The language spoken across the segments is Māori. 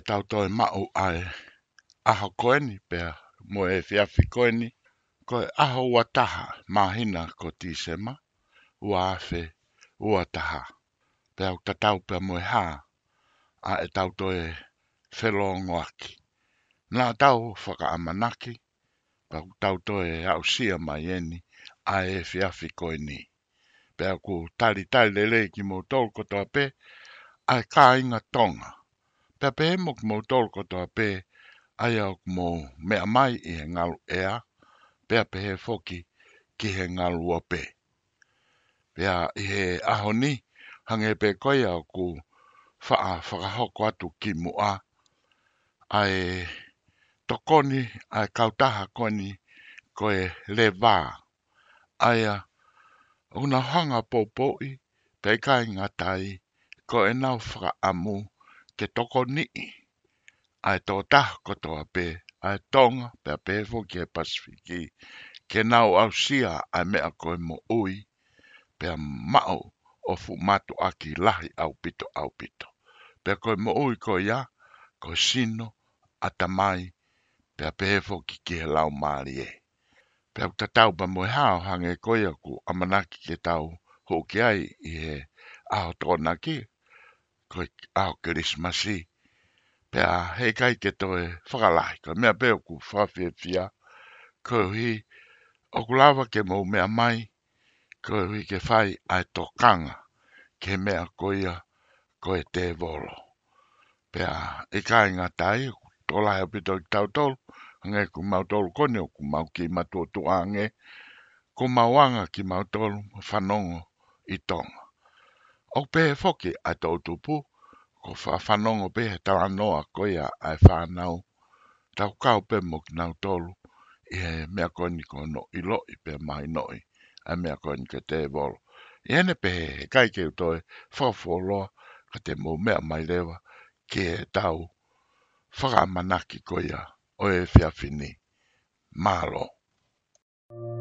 E tau toi e mau ai. Aho koeni pea, mo e fiafi koeni, ko e aho ua taha, mahina ko tisema, ua afe, ua taha. Pea uta tau pea mo e ha, a e tau toi e whelongo aki. Nā tau whaka amanaki, pa tau toi e au sia mai eni, a e fiafi koeni. Pea ku tali tali lele ki mo tolko toa pe, a e inga tonga pepe mo mo tol ko to pe aya mo me amai e ngal e a pe pe foki ki he ngal wo pe pe a e ahoni hange pe ko ya ku fa a fa ka ho ko tu ki mu a ai to koni ai kauta ha koni ko e le va aya una hanga popo i pe kai ngatai ko e nau fra amu te toko ni. Ai tō tah kotoa pē, ai tonga pē pē fō ki e pasifiki. Ke nau au sia ai mea koe mo ui, pē mao o fumatu aki lahi au pito au pito. Pē koe mo ui koe ia, koe sino, ata mai, pē pē fō ki ki he lau maari e. Pē au tatau pa moe hao hange koe aku amanaki ke tau hoki ai i he aho tōna ki koi ao kerismasi. Pea he kai ke toe whakalai, koe mea peo ku whawhiawhia, koe hui okulawa ke mou mea mai, koe hui ke whai ai tō kanga, ke mea koia koe te volo. Pea i e kai ngā tai, tō lai apito i tau tolu, ngai ku mau tolu kone o ku mau ki matua tuange, ku mau anga ki mau tolu whanongo i tonga. Ok pe foki a tau tupu, ko wha whanongo pe he tau anoa koia ai whanau. Tau kau pe mok nau tolu, i he mea koni ko no ilo lo i pe mai noi, a mea koni ke te volo. I hene pe he he kai keu toi, whawho loa, ka te mou mea mai lewa, ke he tau, whaka manaki koia, o e whiawhini. Mālo. Mālo.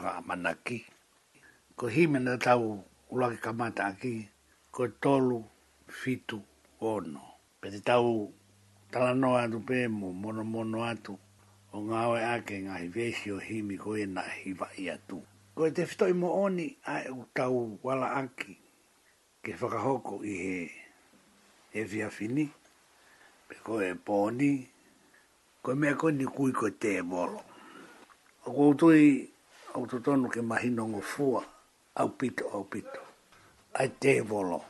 whanga mana ki. Ko himena tau ulake kamata aki, ko tolu fitu ono. Pe te tau talano atu pe mo mono mono atu, o ngāwe ake ngā hivesi o himi ko e na hiva atu. Ko te fitoi mo oni a e tau wala aki, ke whakahoko i he e via fini, pe ko e pōni, ko mea ko ni kui ko te e bolo. Ko utui au totonu ke mahi nongo fua, au pito, au pito. Ai te volo,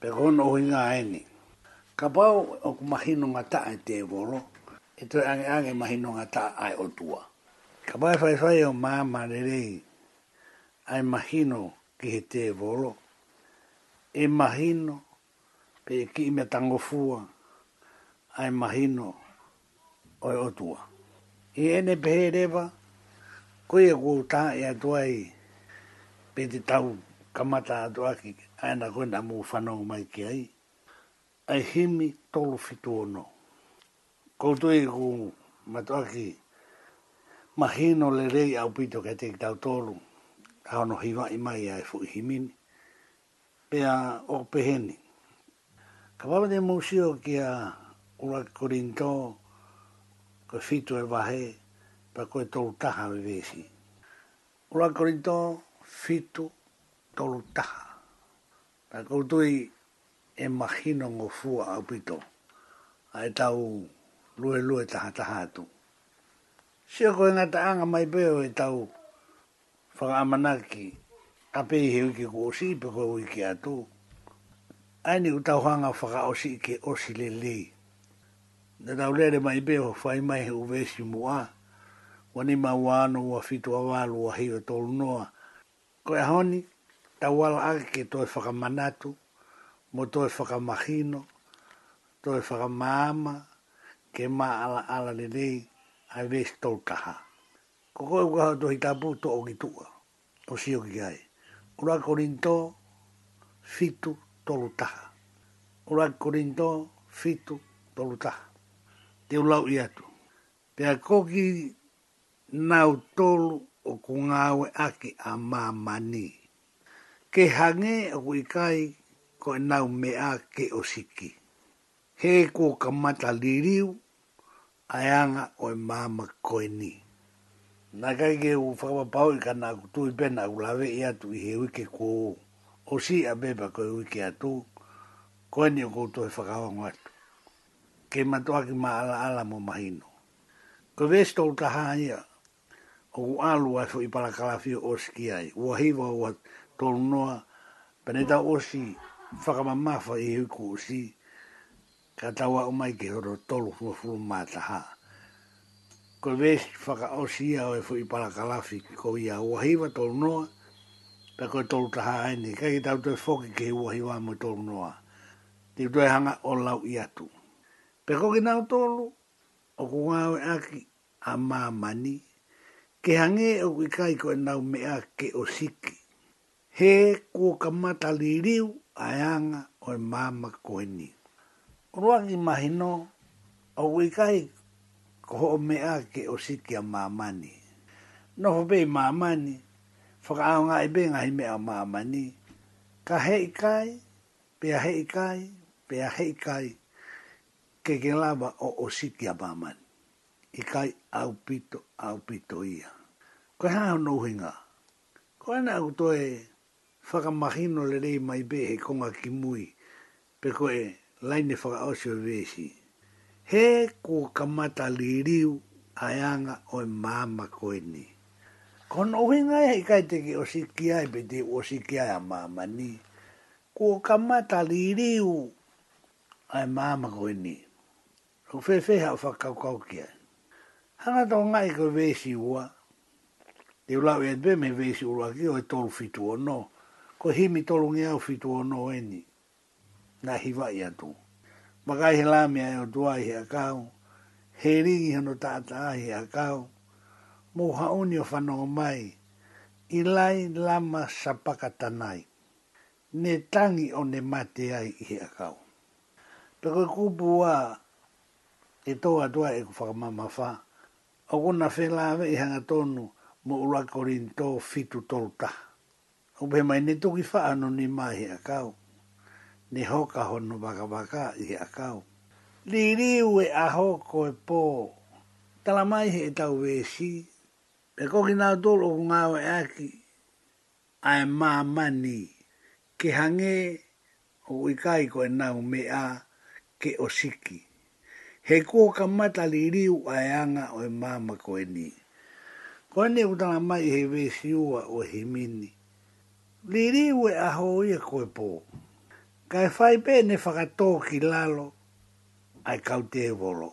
pe kono hui ngā eni. Ka pau o ku mahi nonga ta ai te volo, e toi ange ange mahi nonga ta ai o tua. Ka pai fai fai o mā marerei, ai mahi no ki he te volo, e mahi no pe ki me tango fua, ai mahi no oi o tua. I e ene pehe rewa, koe e kou tā e atua i pe te tau kamata atua ki aina koe nā mō whanau mai ki ai. Ai himi tolu fitu ono. Kou tu e kou matua ki mahino le rei au pito kei te tau tolu. Kau hiwa i mai ai fu himini. Pea o peheni. Ka wawa te mōsio ki a ura korinto ko fitu e wahei pa koe tolu taha me vesi. Ura korito fitu tolu taha. Pa koe tui e mahino ngo fua au pito. A e tau lue lue taha taha atu. Sio koe ngā taanga mai peo e tau whakaamanaki a pei he wiki ku osi pe koe wiki atu. Aini u tau hanga whaka osi ke osi le le. Nga tau lere mai peo whai he uvesi mua. Nga wani mawano wa fitu wa walu wa hiyo tolu noa. Koe honi, tawala ake ke toe whakamanatu, mo toe whakamahino, toe whakamaama, ke ma ala ala le dei, a vees tolu kaha. Ko koe kaha to hitapu to o ki tua, o si o kai. Ura korinto, fitu tolu taha. Ura korinto, fitu tolu taha. Te ulau i atu. Pea nau tolu o ku ngāwe ake a mamani. Ke hange a kuikai ko e nau mea ke o siki. He ko ka mata liriu a anga o e mama koe ni. Nā kai ke u whakapau i ka nā kutui pena u lawe i atu i he wike ko o. O si a beba koe wike atu, koe ni o koutou e whakawango atu ke matua ki maala ala mo mahino. Ko vesto o ia, o ku alu ai fo i parakalafi o oski ai. Ua hiva ua tolunoa, peneta osi whakamamafa i hiku osi, ka tawa o mai ke horo tolu fua fulu mātaha. Ko vesi whaka osi ai oi fo i parakalafi ko ia ua hiva tolunoa, pe koe tolu taha ai ni, kai ki tau toi foki ke ua hiva mo tolunoa. Ti toi hanga o lau i atu. Pe koki nau tolu, o kukua aki a mamani, ke hange o e ki kai koe nau mea ke o siki. He kua kamata li riu o mama māma koe ni. Ruangi mahino o ki kai koho o mea ke o siki a māmani. Noho pei māmani, whakaonga e benga hi mea māmani. Ka hei kai, pea hei kai, pea hei kai, ke ke lava o o siki a māmani i kai au pito, au pito ia. Ko hea hau nouhinga. Ko ana au toe whakamahino le rei mai be he konga ki mui, pe ko e laine whakaosio vesi. He ko kamata li riu aianga o e māma koe ni. Ko nouhinga e hei kai teki o siki ai, pe te o siki a mama ni. Ko kamata li riu a e māma koe ni. Ko fefeha o whakaukau Hanga tō ngai ko vēsi ua. Te ulau e atbe me vēsi ua ki o e fitu o no. Ko himi tōru ngi au fitu o no eni. Nā hiwa i atu. Makai he lāmia e o tuai he akau. He ringi hano tāta ahi akau. Mō hauni o whanonga mai. I lai lama sapaka tanai. Ne tangi o ne mate ai i he akau. Pe koe kupu e tō atua e kufaka mamawhaa o kuna whelawe i hanga tonu mo ura korin tō fitu tolta. O pe mai ne tuki whaano ni mahi a kau, ne hoka honu waka waka i a kau. Li riu e aho ko e pō, tala mai he e tau wesi, e koki nga tolu o ngā o e aki, a e mā mani, ke hange o i kai ko e nau me a ke osiki he kua ka mata li riu a e anga o e mama ko e ni. Ko e ni utanga mai he we siua o he mini. Li riu e aho i e koe pō. Ka e whai pē ne whakatō ki lalo ai kau te volo.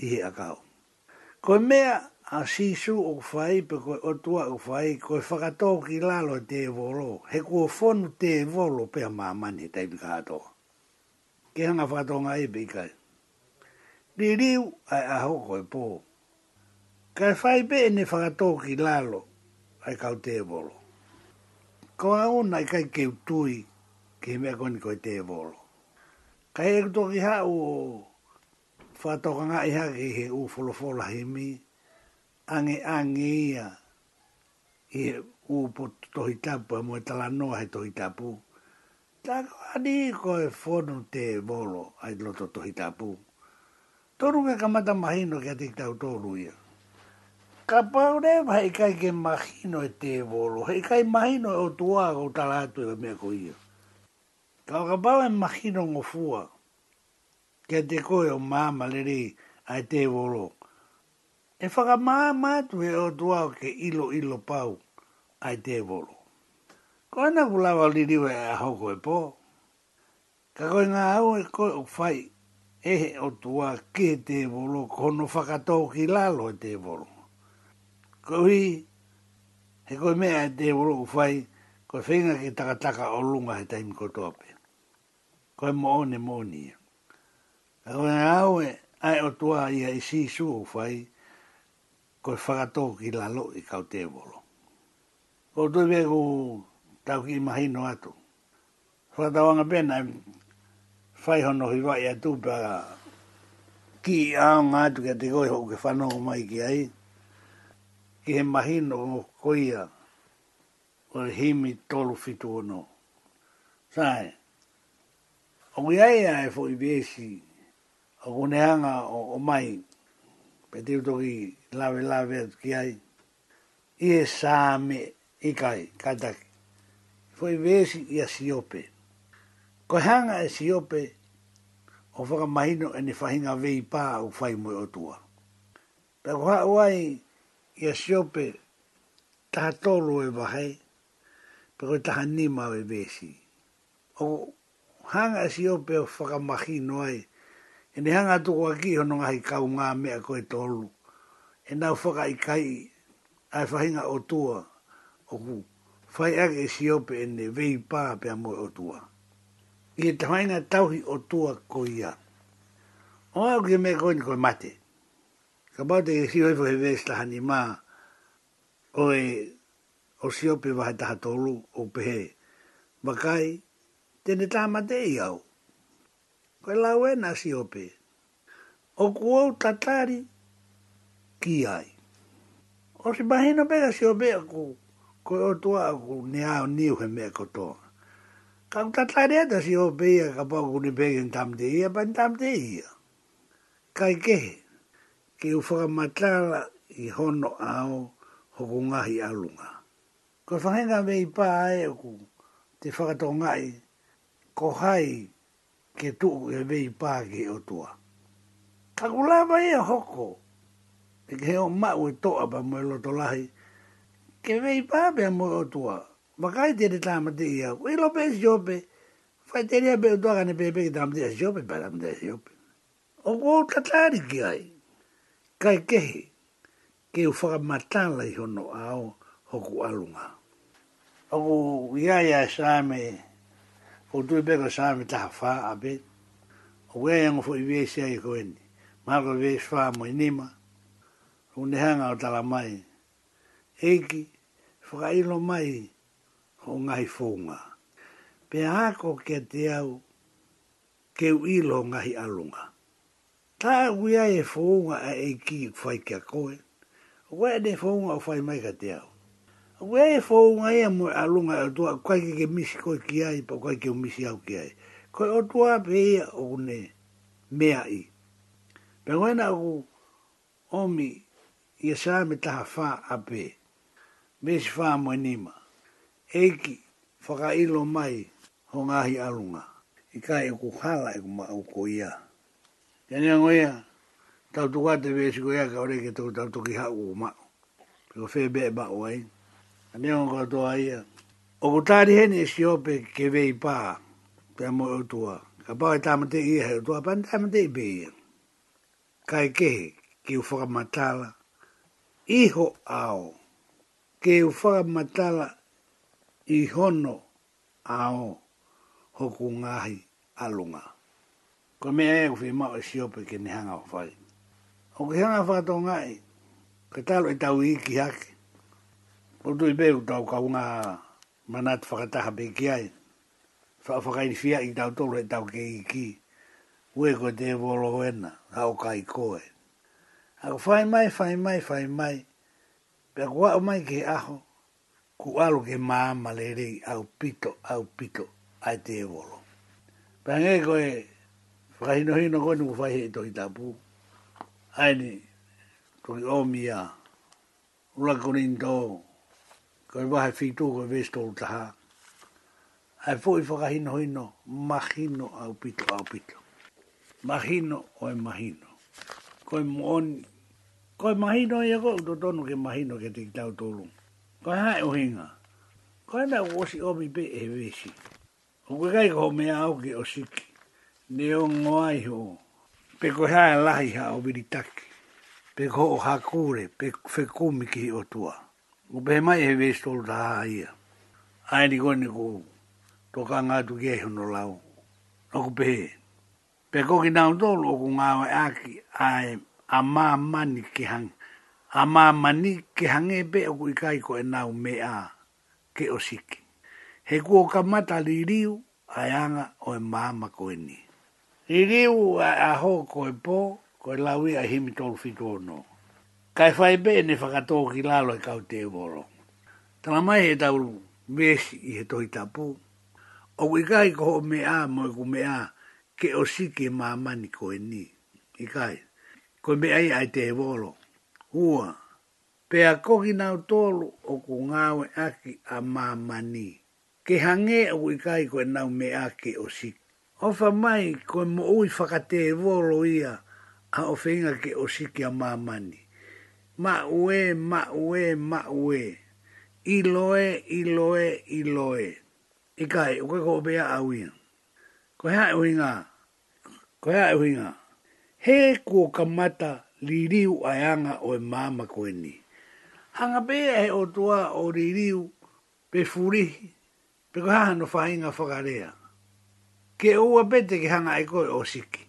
I he akau. Ko e mea a sisu o whai pe ko o tua o whai ko e whakatō ki lalo te volo. He kua fonu te volo pe a mamani teipi kātoa. Ke hanga whakatō ngai e, pe i kai li riu ai aho koe pō. Ka whai pe e ne whakatoki lalo ai kau te bolo. Ko a o nai kai keu tui ke he mea koni koe te bolo. Ka he eku toki ha o whatoka ngā iha ki he uwholofola he mi, ange ange ia i he uupo tohi tapu, e mua tala he tohi tapu. Tako adi koe whonu te bolo ai loto tohi tapu. Toru ke kamata mahino ke te tau tōru ia. Ka paure hei kai ke mahino e te volo, hei kai mahino e o tua o talatu e mea ko ia. Ka o ka paure mahino ngofua, ke te koe o māma lerei a te volo. E whaka māma atu e o tua o ke ilo ilo pau a te volo. Ko ana kulawa liriwe a hoko e po. Ka koe ngā au e koe o whai e he o tua ke te volo, kono whakatau ki lalo te volo. Ko i he ko me e te volo fai whai, koi whenga ki takataka o lunga he taimi kotoape. Koi moone moone ia. A koi nga au e, ai o tua ia i si su u whai, koi ki lalo i kau te volo. Ko tui vea ku tau ki mahino atu. Whakatau anga pena, fai hono hi wai atu pa ki ao ngā tu kia te koi hoke whanau mai ki ai. Ki he mahino o koia o himi tolu fitu ono. Sae, o ngi ai ai fo e i besi o kuneanga o, o mai pe tiu toki lawe lawe atu ki ai. I e saame i kai kada Fo i besi i a Ko hanga e siope o whakamahino e ni whahinga vei pā o whai mui o tua. Ta ko haa wai i a siope taha tolo e wahai, pe koe taha nima e vesi. O hanga e siope o whakamahino ai, e ni hanga tuku aki hono ngahi kau ngā mea koe tolo, e nau whaka i kai ai whahinga o tua o ku. Whai ake e siope e ne vei pā pe a O tua i e tawaina tauhi o tua ko O au ki me koini koe mate. Ka bau te si oifo he vees tahani maa o e o siopi waha taha tolu o pehe. Wakai, tene taha mate i au. Koe lau e na siopi. O kuou tatari ki ai. O si bahino pega siopi a ku koe o tua a ne au niu he me kotoa. Kau ta tla rea ta si o peia ka pao kune peia in tam te ia, pa tam te ia. Kai ke, ke u whaka matala i hono ao hoko ngahi alunga. Ko whahenga me i pā ae ku te whakato ngai, ko hai ke tuu e me i pā ke o tua. Ka kulama ia hoko, e ke heo mau e toa pa mo e lotolahi, ke me i pā pe mo e o tua. Makai tere tāma te ia. Ui lope e siope. Fai tere a beu toa kane pepe ki tāma te a siope. Pai tāma te a siope. O kō tatari ki ai. Kai kehi. Ke u whakamatala i hono ao hoku alunga. O kō iaia e sāme. O tui peko sāme taha whā a bet. O kō iaia ngofo i vese ai ko eni. Mako vese whā mo inima. O nehanga o tala mai. Eki. Whakailo mai. Eki o ngai fonga. Pe ako ke te au ke uilo ngai alunga. Tā wia e fonga a e ki whai kia koe. Wea de fonga o whai mai ka te au. Wea e fonga e mo alunga o tua kwa ke ke misi koe ki ai pa kwa ke misi au ki ai. Koe o tua pe ea o ne mea i. Pe wena o omi i sa sāme taha whā ape. Mesi whā mo eiki whakailo mai ho ngāhi arunga. I ka e ku hala e ku ma au ko ia. Tēnei ango ia, tau tuka te vēsi ko ia ka ore ke tau tau ki hau ku ma. Piko whē bē ba o ai. Tēnei ango ka toa ia. O ku tāri hene e siope ke vei pā. Pea mo e utua. Ka pā e tāmate i hei utua pan tāmate i e bē ia. Ka e kehe ki u matala Iho ao. Ke u whakamatala matala i hono ao hoku ngahi alunga. Ko me ae kufi mao e si ope ke ni hanga whai. O ke hanga whato ngai, e, ke talo e tau iki hake. O tu i beu tau ka unga manat whakataha pe ki ai. E. Wha whakaini fia i tau tolo e tau ke iki. Ue ko te e volo ena, hao kai koe. Ako whai mai, whai mai, whai mai. Pea kua o mai ke aho ku alo ke le re au pito, au pito, ai te evolo. Pange koe, no hino koe nuku whaihe e tohi tapu, ai ni, koe o mia, ula kore into, koe wahe whitu koe vestolu taha, ai fuhi whakahino hino, hino mahino au pito, au pito. Mahino o e mahino. Koe moon, koe mahino e ako, to tonu ke mahino ke te tau tolungu. E ko ha o hinga. Ko na o si o bi be e vesi. O ko kai ko me a o ke o sik. Ne o ngoi ho. Pe ko ha la hi ha o bi tak. Pe ko o ha pe fe ku ki o tua. O be mai e vesi to da ia. Ai ni ko ni ko. To ka tu ke ho lau. O ko be. Pe ko ki na o to o ko nga a ki ai a ma mani ki hanga a ma mani ke hange be o kui kai ko e nau me a ke o siki. He kuo ka mata li riu a anga o e maama ko e ni. Li riu a aho ko e po ko e lawi a himi tolu fitu no. Kai fai be ne whakato ki lalo e kau te uoro. Tala mai he tau mesi i he tohi tapu. O kui kai ko ho me a mo e ku me a ke o siki e maama ni ko e ni. I kai. Ko me ai ai te uoro. E ua Pea a kohi nau tolu o ko ngāwe aki a mamani. Ke hange a ui kai koe nau me ake o siki. Ofa mai koe mo ui whakate e volo ia a ofenga ke o siki a mamani. Ma ue, ma ue, ma ue. I loe, i loe, i loe. I kai, uke ko opea a uia. Koe hae uinga. Koe hae uinga. He kuo kamata. mata ririu aanga o e māma koe ni. Hanga bea he o tua o ririu pe furihi, pe ko haha no whainga whakarea. Ke oa pete ke hanga e koe o siki.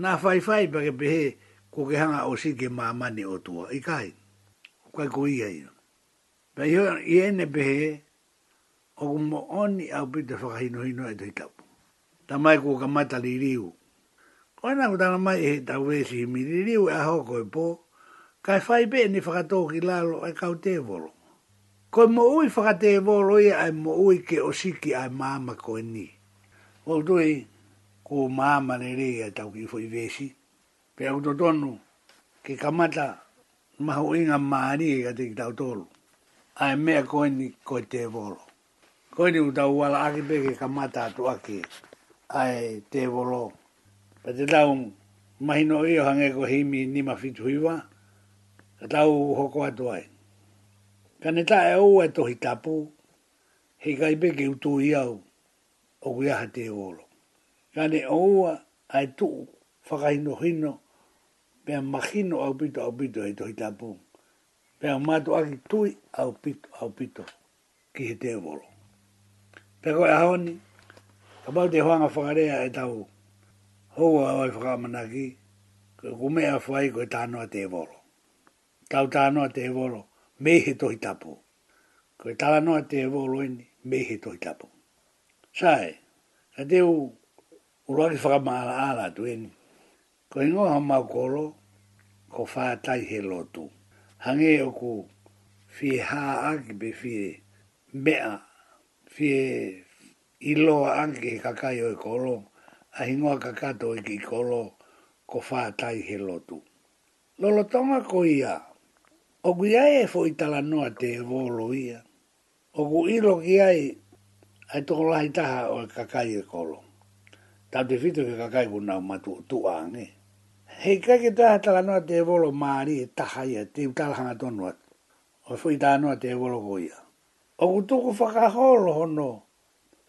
Nā whaiwhai pa ke pehe ko ke hanga o siki e māma ni o toa. I kai, kai ko ia ia. Pa iho i ene pehe o kumo oni au pete whakahinohino e toi tapu. ko ka mata ririu. Oina ku tana mai e tau e si himiri riu e aho koe po, kai fai pe ni whakato ki lalo e kau te volo. Koe mo ui whakate e volo i ai mo ui ke o siki ai māma koe ni. O tui, ko māma ne rei e tau ki fwoi vesi, pe au to tonu ke kamata mahu inga maari e kate ki tau tolu. Ai mea koe ni koe te volo. Koe ni utau wala ake pe ke kamata atu ake ai te Ai te volo pa te tau mahino i o hange ko himi ni ma fitu iwa, ka tau hoko atu ai. Ka ne ta e ou e tohi tapu, he kai peke utu i au o kuiaha te olo. Ka ne oua ai tu whakahino hino, pia mahino au pito au pito he tohi tapu, pia matu aki tui au pito au pito ki he te olo. Pia koe ahoni, ka mau te hoanga whakarea e tau hoa oi whakamanaki, ko mea whai koe tānoa te evolo. ta tānoa te evolo, mehe tohi tapu. Koe tānoa te evolo ini, mehe tohi tapu. sai ka te u, uroari whakamaala ala tu ini, ko ingoha mau koro, ko fa whātai he lotu. Hange o ku, fie haa aki pe fie mea, fie iloa aki he kakai oi koronga, a hingoa ka kato i ki kolo ko whātai he lotu. Lolo tonga ko ia, o ku iai e fo itala noa te e volo ia, o ku ilo ki iai ai toko lahi taha o e kakai e kolo. Tau te fito ke kakai ku nau matu tu aange. Hei kai ke taha tala noa te e volo maari e taha ia, te utala hanga tonu atu. O fo itala noa te e volo ko ia. O ku tuku whakaholo hono, no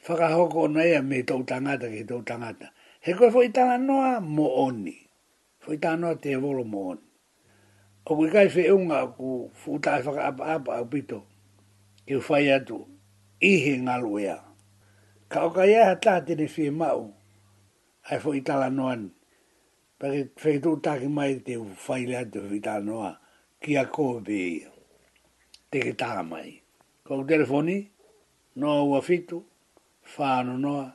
whakahoko na naia me tau tangata ki tau tangata. He koe fwoi tanga noa mo oni. Fwoi tanga noa te volo mo oni. O kui kai whi unga ku fwutai e whaka apa apa au pito. Ki whai atu. Ihe ngaluea. Ka o kai aha taha tene whi mao. Ai fwoi tanga noa ni. Pake whi tu taki mai te whai le atu fwoi tanga noa. Ki a koe be ia. Te ki taha mai. Kau telefoni. Noa ua fitu. Noa ua fitu whāno noa,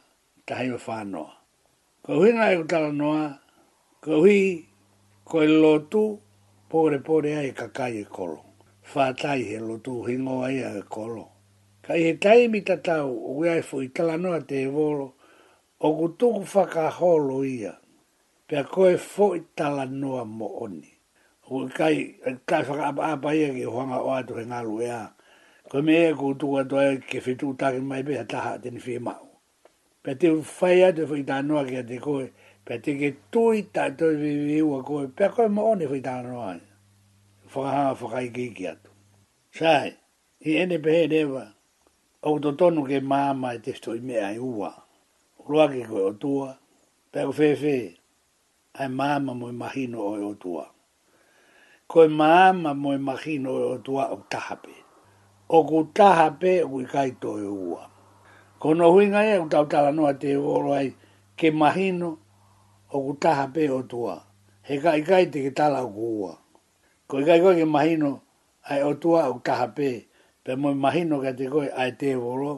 tahi o whāno. Ko hui nai o tala noa, ko hui ko e lotu, pōre pōre ai ka kai e kolo. Whātai he lotu hingo ai a e kolo. Ka i he taimi tatau o wea e i tala noa te e volo, o ku tuku whaka holo ia, pia ko e fu i tala noa mo oni. O kai, kai whaka apa apa ia ki hoanga o atu he ngalu ea ko me e ko tu ka to ke fi tu ta mai be ta ha den fi ma pe te fai a de fi ta no ke te ko pe te ke tu i ta to vi vi u ko pe ko mo ne fi ta a fo ha fo kai ki ki atu sai i ene pe de va e o to to ke ma ma te sto i me a u a ro a ke ko o tu a ko fe ai ma ma mo imagino o tu a ko ma ma mo imagino o tu e o ta ha pe o ku taha pe ui kaito e ua. Ko no huinga e u tautala noa te uoro ai ke mahino o ku taha pe o tua. He ka kai te ke tala o ku ua. Ko i kai koe ke mahino ai o tua o taha pe pe mo mahino ka te koe ai te uoro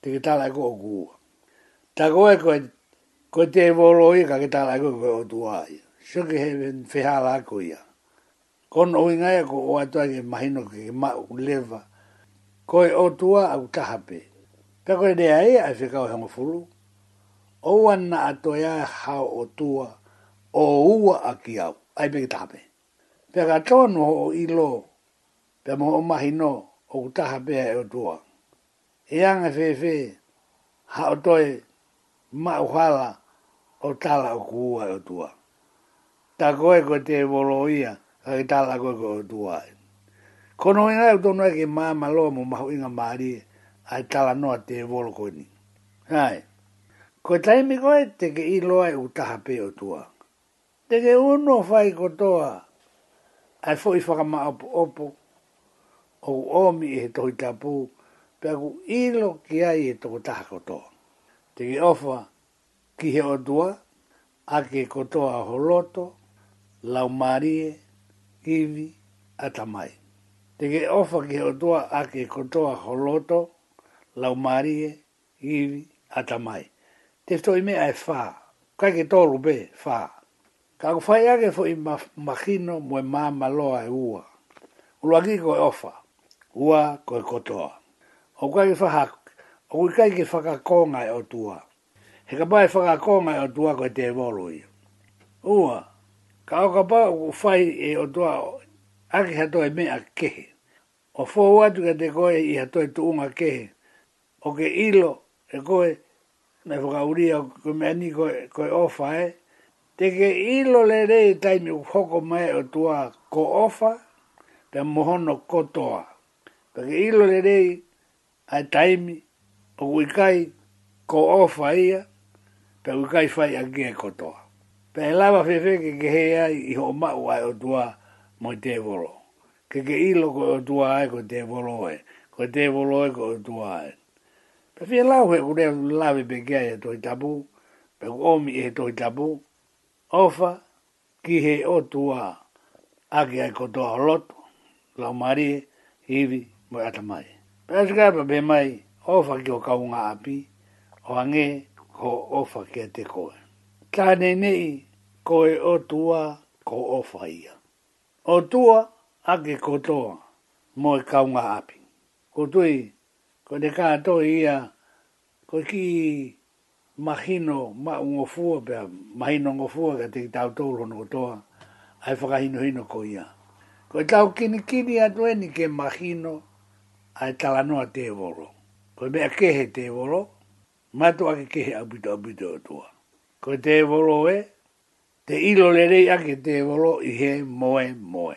te ke tala ko o ku ua. Ta koe koe koe te uoro i ka ke tala koe koe o tua ai. Shoke he fehala ako ia. Kono huinga e ko o atua ke mahino ke ma leva. leva ko o tua au tahape. Pea koe rea e a whika e o hanga O wana a toia hao o tua o ua a ki au. Ai peki tahape. Pea ka tono o ilo. Pea mo o mahi no o tahape e o tua. E anga whewe ha o toi ma o hala o tala o kua e o tua. Ta koe ko te volo ia ka ki tala koe ko o tua e. Kono inga e utono e ke maa malo mo maho inga maari ai tala noa te e volo koe ni. Hai. Ko taimi koe te ke i loa e utaha pe o tua. Te ke uno fai kotoa ai fo i whaka maa opo opo o omi e he tohi tapu pe aku i lo ki ai e toko taha kotoa. Te ke ofa ki he o tua a ke kotoa holoto lau marie, kivi, atamai te ke ofa ke o toa a ke kotoa holoto, laumarie, iwi, atamai. Te to i mea e whaa, kai ke tolu be, whaa. Ka ku whai ake fo i ma, makino mo e māma loa e ua. Ulo aki ko e ofa, ua ko e kotoa. O kai ke whaha, o kui kai ke whakakonga e o tua. He ka pae whakakonga e o tua ko e te evolui. Ua, ka o ka pae u whai e o tua, ake hatoe e mea kehe o fōu atu ka te koe i a toi tu unga kehe. O ke ilo e koe, me whakauria o koe mea ni koe, ofa e, te ke ilo le re i taimi u hoko mai o tua ko ofa, te mohono kotoa. Te ke ilo le re a taimi o uikai ko ofa ia, te uikai fai a kia kotoa. Te lava whewhe ke ke hea i ho mau ai o tua mo te voloa ke ke ilo ko o tua ai ko te voloe, ko te voloe ko o tua ai. Pe fie lau he kure lawe pe kia e toi tabu, pe ku omi e toi tabu, ofa ki he o tua ake ai ko toa loto, lau marie, hivi, mo atamai. Pe asukai pe mai, ofa ki o kaunga api, o ange ko ofa kia te koe. Tane nei, koe o tua ko ofa ia. O tua, ake kotoa mo e kaunga api. Ko tui, ko te katoa ia, ko ki mahino ma ngofua, pia mahino ngofua ka te ki tau tōlo no kotoa, ai whakahino hino ko ia. Ko e tau kini kini atu eni ke mahino, ai talanoa te voro. Ko mea kehe te voro, matu ake kehe abito abito atua. Ko te voro e, te ilo lerei ake te voro i he moe moe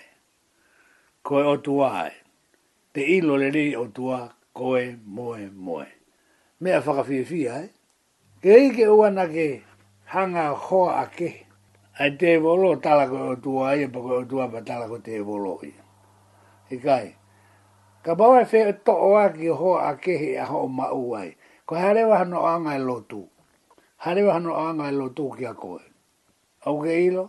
koe o tua ai. Te ilo le ni o tua koe moe moe. Mea whakawhiwhia ai. Ke ike uana ke hanga hoa ake. Ai te volo tala koe o tua ai, pa koe o tua pa tala koe te volo i. Ikai. Ka bawa e whee to oa ki hoa ake he a hoa mau ai. Ko harewa hano anga e lotu. Harewa hano anga e lotu ki a koe. Au ke ilo.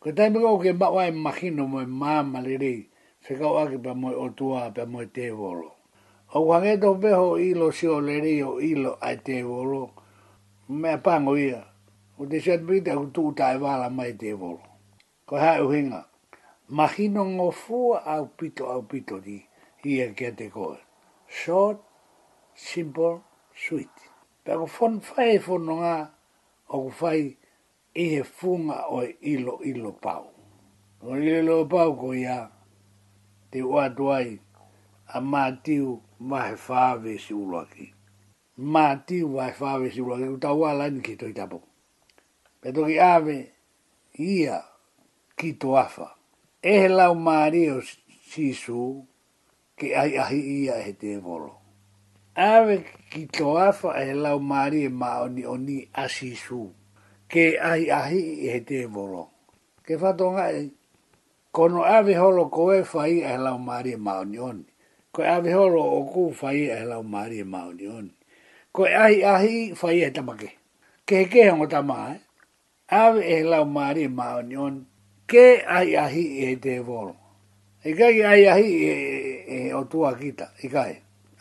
Ko taimiko ke mawa e mahino mo e maa maliri. Ko se kau aki pa moi o tua pa moi te volo. O wange to peho ilo si o le rio ilo ai te volo, mea pango ia, o te siat pita ku tu tai wala mai te volo. Ko hae uhinga, mahino ngofua au pito au pito di, hia e kia te koe. Short, simple, sweet. Pea ku fon fai fono ngā, o ku fai ihe funga o ilo ilo pau. O ilo ilo pau ko ia, te oa doai a mātiu mahe whāwe si uloaki. Mātiu mahe whāwe si uloaki, ku tau ala ni ki toi tapo. Peto ki awe ia ki to afa. Ehe lau mārio sisu ke ai ahi ia e he te volo. Awe ki to afa ehe lau mārio ma oni oni asisu ke ai ahi ia he te volo. Ke whatonga ai, e kono ave holo ko e fai e lau mari e ma union ko ave holo o ku fai e lau mari e ma union ko ai ahi fai e tamake ke ke ngo tama e ave e lau mari e ma union ke ai ahi e de volo e kai ai ahi ai e, o tua kita e kai.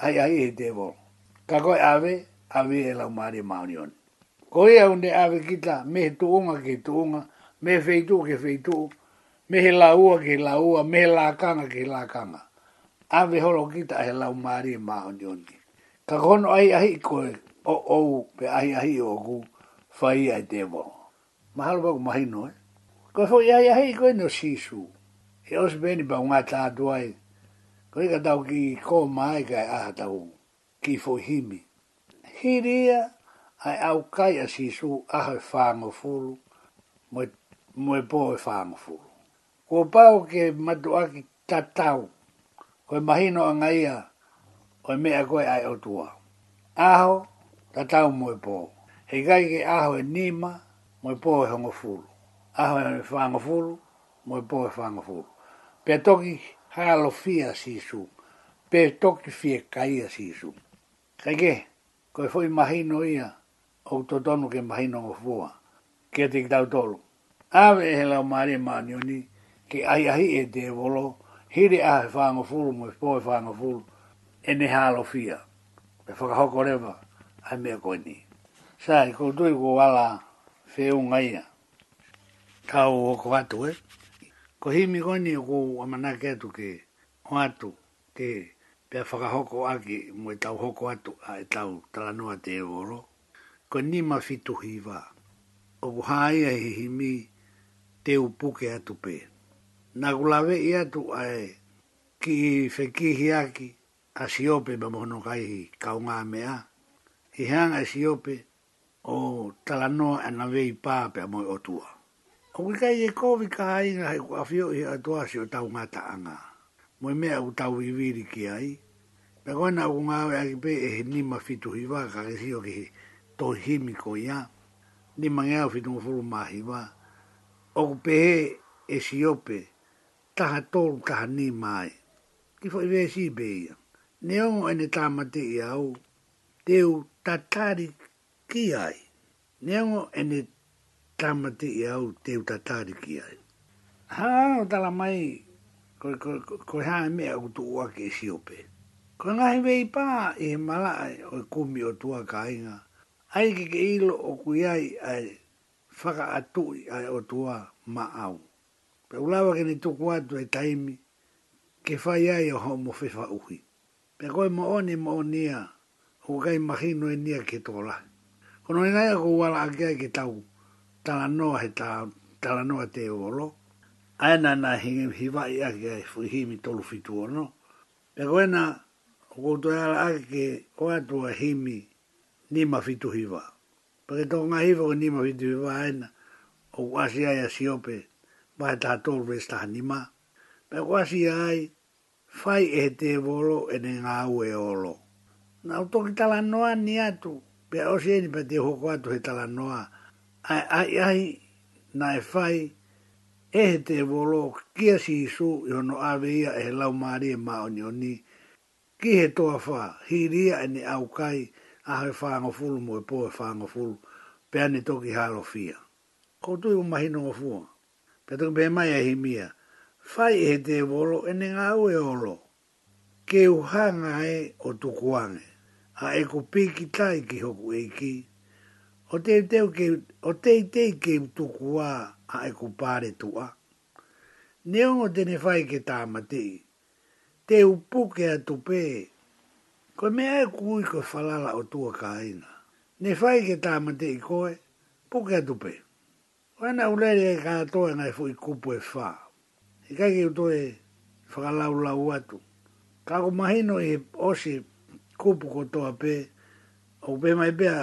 ai ahi e de volo ka ko ave ave e lau mari ma union ko e unde ave kita me tuunga ke tuunga me feitu ke feitu, ke feitu me he la ua ki la ua, me he la kanga ki la kanga. Awe holo kita he lau maari e maa onioni. Ka kono ai ahi koe o ou pe ahi ahi o ku whai ai te wau. Mahalo pa ku mahi Koe fo ia ia koe no sisu. E os beni pa unga tā duai. Koe ka tau ki kō mai kai aha tau ki fo himi. Hiria ai au kai a sisu aha e whāngo fulu. Moe po e whāngo ko pao ke matu aki tatau, ko e mahino anga ia, ko e mea ai o tua. Aho, tatau mo po. He kai ke aho e nima, mo e po e hongo fulu. Aho e whango fulu, mo e po e whango fulu. Pea toki halo fia sisu, pe toki fie kaia sisu. Kai ke, ko e foi mahino ia, o totonu ke mahino o fua. Kia tiki tau tolu. Ave e he lau maare maanioni, ni, ke ai ai e te volo, hiri a fango e whanga fulu mo e po e whanga fulu, e ne halo fia. Pe whakahoko rewa, ai mea koe ni. Sa, i ko tui ko wala whiunga ia. Ka o o ko atu e. Ko himi koe ni ko amana ke atu ke o atu ke pe whakahoko aki mo e tau hoko atu a e tau talanoa te e volo. Ko ni ma fituhi wa. O buhaia he himi te upuke atu pēr na gulave ia tu ai ki feki aki a siope ma mohono kai hi kaunga mea. I hanga a siope o talanoa na vei pāpe a moi o tua. O ki kai e kovi ka ainga hei ku awhio i atua si o tau ngata anga. Moi mea u tau i viri ki ai. Pea koina u ngāwe aki pe e he nima fitu hiwa ka sio ki to ko ia. Nima ngea fitu ngufuru mahiwa. O ku e siope hiwa taha tolu taha ni mai. Ki fo iwe si beia. Ne ongo ene tamate i au, teu tatari ki ai. Ne ongo ene tamate i au, teu tatari ki ai. Ha, o tala mai, koi ko, ko, ko, hae mea kutu uake e siope. Ko ngahi vei pā i he malae o e kumi o tua ka inga. Ai ke ke ilo o kuiai ai whaka atui ai o tua ma au pe ulawa ke ni tuku atu e taimi, ke fai ai o hao mo fefa uhi. Pe koe mo oni mo onia, o kai mahino e nia ke tō lahi. Kono e naia ko wala ake ai ke tau, tala noa he ta, tala noa te olo, aena na hingi hivai ake ai fui himi tolu fitu o no. Pe koe na, o koutu e ala ake ke o atu a himi nima fitu hivaa. Pake tō ngā hivo ke nima fitu hivaa aena, o kua si aia vai ta to resta anima pe quasi ai fai e te volo e ne nga ue olo na to tala noa ni atu pe o se ni pe te ho kwa tala noa ai ai ai na e fai e te volo kia si su i hono aveia e lau maari e ma oni oni ki he toa fa hi ria e ne au kai a he whaanga mo e po e whaanga fulu pe toki halo fia. Koutui o mahino o Petong pe mai ahi mia. Fai e te volo ene ngā ue olo. Ke uha ngā e o tukuange. A e ku piki tai ki hoku eiki. O te teo ke, o te te ke tukua a e ku pare tua. Neongo tene fai ke tāmatei. Te a tu pe. Ko mea e kui ko falala o tua kaina. Ne fai ke tāmatei koe, puke atupe. Puke atupe. Wana ulele e katoa ngai fui kupu e fa. E kake uto e whakalau lau atu. Kako mahino e osi kupu kotoa pe, o pe mai pea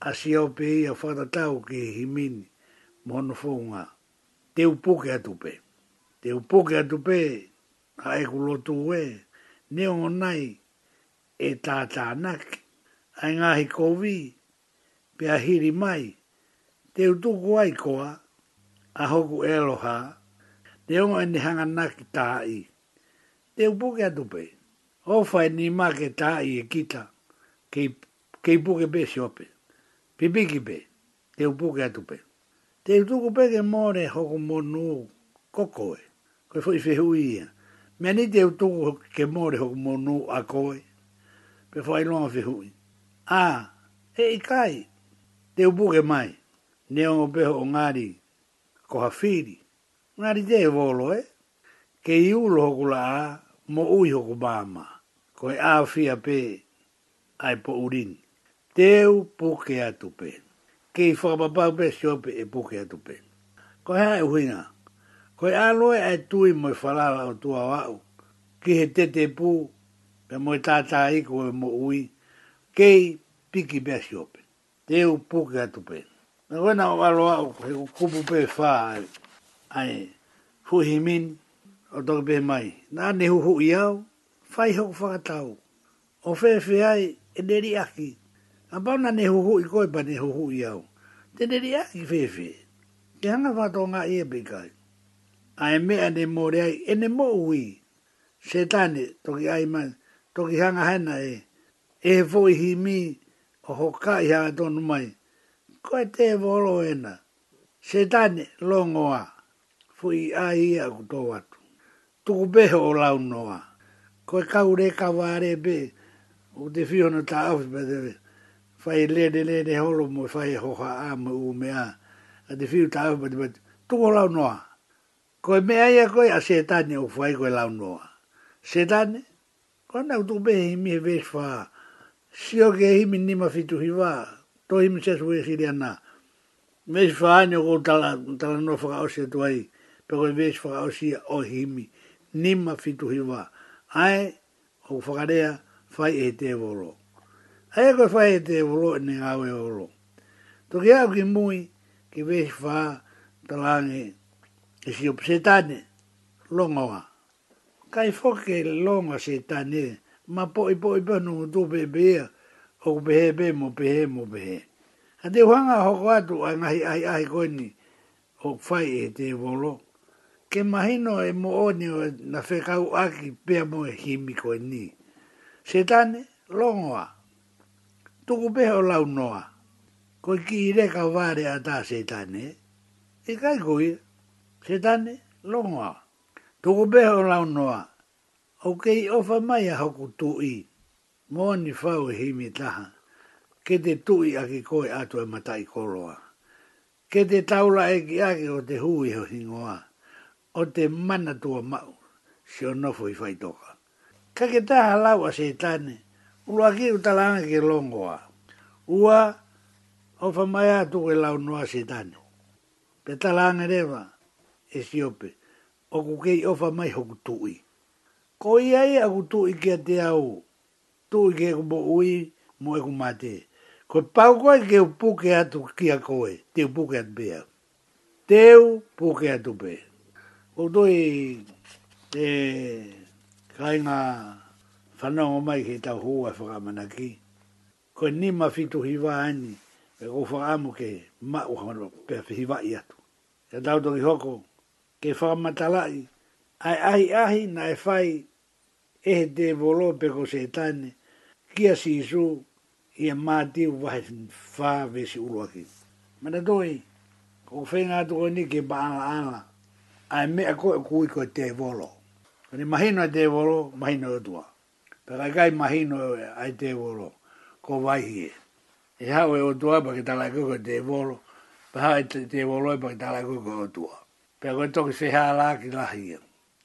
a siau pe i a whakatau ki himini mohono whunga. Te upoke atu pe. Te upoke atu pe, ha e kulotu ue, ne o nai e tātānaki. Ai ngahi kovi, pe a e hiri mai, te utuku ai koa, a hoku eloha, te ongo ene hanga naki tāi, te upuke atupe, o whai ni make tāi e kita, kei, kei ke pe siope, ki pe, te upuke atupe. Te utuku peke more hoku monu kokoe, koe fwoi whehu ia, me ni te utuku ke more hoku monu a koe, pe fwoi longa whehu ia. Ah, e ikai, te upuke mai ne o beho o ngāri ko hawhiri. Ngāri te e wolo e, eh? ke i ulo hoku la a, mo ui hoku bāma, ko e āwhia pē ai po urin. Teu puke atu pē. Ke i whakapapau pē siope e puke atu pē. Ko hea e huinga, ko e aloe ai tui mo i e whalala o tua wau, ki he tete pū, pe mo e i tātā iku e mo ui, ke i piki pē siope. Teu puke atu pēna. Na wena o alo au, he kupu pe wha ai, ai, fuhi min, o toki pe mai. Nā ne huhu i au, whai hoku whakatau. O whewhi ai, e neri aki. A pauna hu huhu i koipa ne huhu i au. Te neri aki whewhi. Ke hanga whato ngā ia pe kai. A e mea ne mōre ai, e ne mō ui. Se tāne, toki ai man, toki hanga hana e. E fuhi mi, o hokai hanga tonu mai koe te volo ena. Se tane longoa, fui a ia kuto watu. Tuku peho o launoa. Koe kaure kaware be, u te fiona ta awi pa te Fai lene lene holo mo fai hoha ama u mea. A te fiu ta awi pa te pati. Tuku launoa. Koe mea ia koe a se tane o fai koe launoa. Se tane, koe nau tuku pehe himi e vesfa. Sio ke himi nima fitu hivaa to him ses we here ana me fa ni go tala tala no fa o se toi pe go ve fa o si o himi nimma ma fi tu hiva ai o fa garea fa e te volo ai go fa e te volo e ni ga volo e to ki a ki mui ki ve fa tala ni e si o psetane longa kai foke ke longa ma poi poi po i pe no do bebe ya o behe be mo behe mo behe. A te hoanga hoko atu a ngahi ai ai koe ni o whai e te wolo. Ke mahino e mo o ni o na whekau aki pia mo e himi koe ni. Se tane, longoa. Tuku peho lau noa. Koe ki i reka vare a ta se tane. E kai koe, se tane, longoa. Tuku peho lau noa. O ofa mai a hoku tu ii moani whau he me taha, ke te tui ake koe atu e matai koroa. Ke te taula e ki ake o te hui ho hingoa, o te mana tua mau, si o nofo i whaitoka. Ka ke taha lau a se tane, ulu aki u talanga ke longoa. Ua, o whamai atu ke lau noa se tane. Pe talanga rewa, e siope, o kukei o whamai hoku tui. Ko iai aku tui kia te au, tu i ke kumbo ui mo e kumate. Ko pau koe ke upuke atu kia koe, te upuke atu bea. Teu puke atu bea. Ko tui te kainga whanau o e, mai ke tau hua e whakamana ki. Ko ni ma fitu hiwa ani, e ko whakamu ke ma uhamara pia hiwa i atu. E tau tuki hoko, ke whakamatalai, ai ahi ahi na e whai, e te volo pe ko se tane, kia si isu i a mātī wahi whā vesi uruaki. Mana doi, ko whenga atuko ni ke baala ala, a e mea koe kui koe te volo. Kani mahino e te volo, mahino e tua. Pera kai mahino e ai te volo, ko vai hie. E, e hau e o tua, pa ke tala koe te volo, pa hau e te volo e pa ke tala koe o tua. Pera koe toki se hala ki lahi e.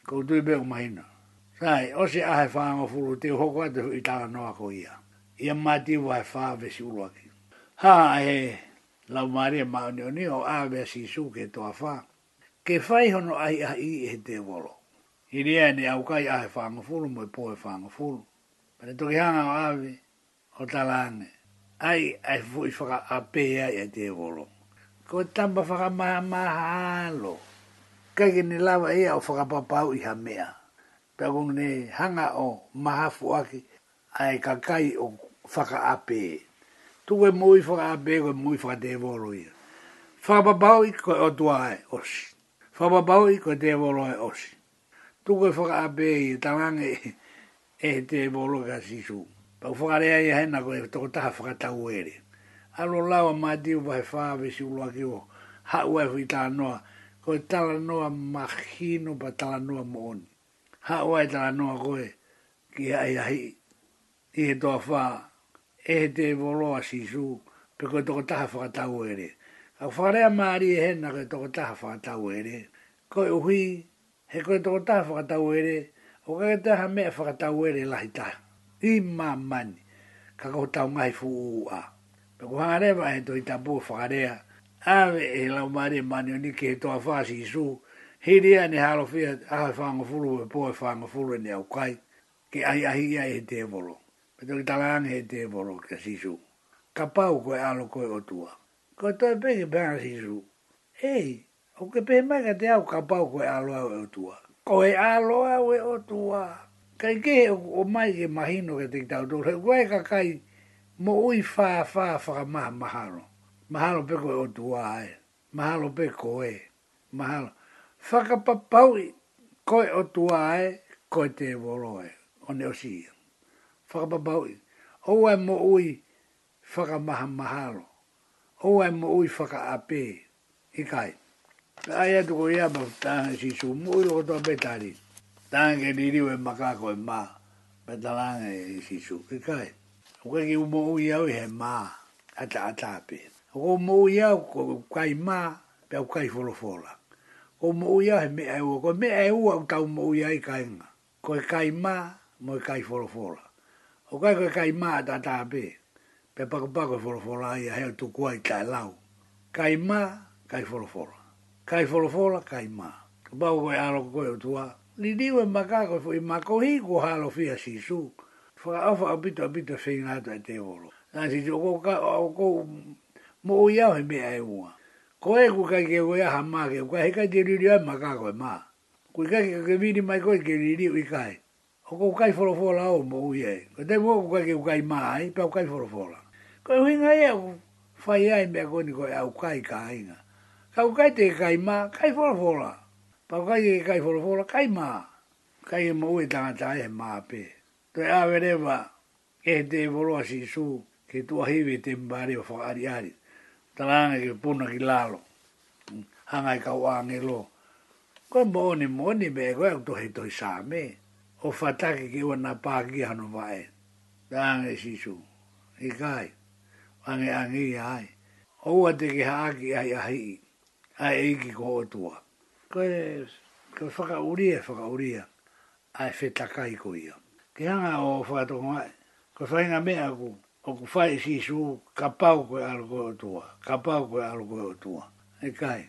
Ko tui beo mahino. Mahino. Sai, o se ahe whaanga furu te hoko atu i tanga noa ko ia. Ia mati wa he vesi uruaki. Ha, e, lau maria maone o nio, a vesi su ke toa wha. Ke whai hono ai a i e te wolo. I rea ni au kai ahe whaanga furu, moi po e whaanga furu. Pane toki hanga o ave, o talane. Ai, ai fu i whaka a pea i e te wolo. Ko tamba whaka maha maha alo. Kaike ni lawa ea o whaka papau i ha mea pagong ne hanga o mahafu aki ai kakai o whaka ape. Tu e mui whaka ape, e mui whaka devoro ia. Whababau i koe o tua ai osi. Whababau i koe devoro ai osi. Tu e whaka ape i tamange e devoro ka sisu. Pau whaka rea i hena koe toko taha whaka tau ere. Alo lawa ma diu vai whāwesi ulua ki o hau e ko tā noa. Koe tala noa mahino pa tala noa mooni ha wai tala noa koe ki ai ahi i he toa wha e he te voloa si su pe koe toko taha whakatau ere a wharea maari e hena koe toko taha whakatau ere koe uhi he koe toko taha whakatau ere o kake taha mea whakatau ere lahi taha i ma mani ka koko tau ngai fu uu a pe koe whakarewa he toi tapu whakarea Awe e lau maare mani o ni ke he toa whaasi i suu he dia ni halo fia ahai whanga furu e, e poe whanga furu e ni au kai ke ai ahi ia he te volo me toki talaani he te volo ka sisu ka pau koe alo koe o tua ko toi pege pēna sisu hei o ke pē mai ka te au ka pau koe alo au e o tua koe alo au e o tua kai ke o mai ke mahino ke te tau tōre koe ka kai mo ui fa fā whaka maha maharo maharo pe koe o tua ai maharo pe koe maharo whakapapaui koe o tuae koe te voroe o ne osi. Whakapapaui. Oua mo ui whakamaha mahalo. Oua mo ui whakaape. Ikai. Ai atu ko ia ma tāna si su mui loko tō petari. Tāna ke niriwe makako e mā. Petalanga e si su. Ikai. Ukai ki umo ui au he ma. Ata atape. Ukai umo ui au ko kai mā. Pea kai folofola o mo ia he me e ai ko me ai e ua ka mo ia i kainga ko e kai ma mo e kai foro o kai ko e kai ma ta ta pe pe pa ko pa ia he tu ko ai kai lau kai ma kai foro kai foro kai ma ko pa ko ia ro ko tua ni ni we ma ka ko foi ma ko hi ko ha fia si su fo a fo a bit a bit a fe ta te volo na si jo ko ka ko he me ai e ua ko e ka ke wea ha ma ke ka he ka te riri ai maka koe ma. ko i ka ke ke vini mai koe ke riri ui kai. O ko ukai forofola o mo ui e. Ko te mo ko ka ke ukai ma ai kai ukai forofola. Ko e huinga ea ku fai ai me mea koni koe a ukai ka ainga. Ka ukai te kai ma kai forofola. Pa kai ke kai forofola kai ma. Kai e mo ta tangata ai he pe. To e awerewa e te voloa si su ke tuahiwe te mbare o whaariari talanga ke puna ki lalo. Hanga i kau ange lo. Koe mooni mooni me e koe kuto hei toi saame. O fatake ki ua na pāki hanu vae. Tāngai sisu. I kai. Ange ange i hai. O ua te ki haaki ai ahi. Ai eiki ko o tua. Koe koe whaka uria whaka uria. Ai whetakai ko ia. Ke hanga o whaatonga. Koe whainga mea kuu o ku fai si su kapau koe alo koe otua. Kapau koe alo koe otua. E kai.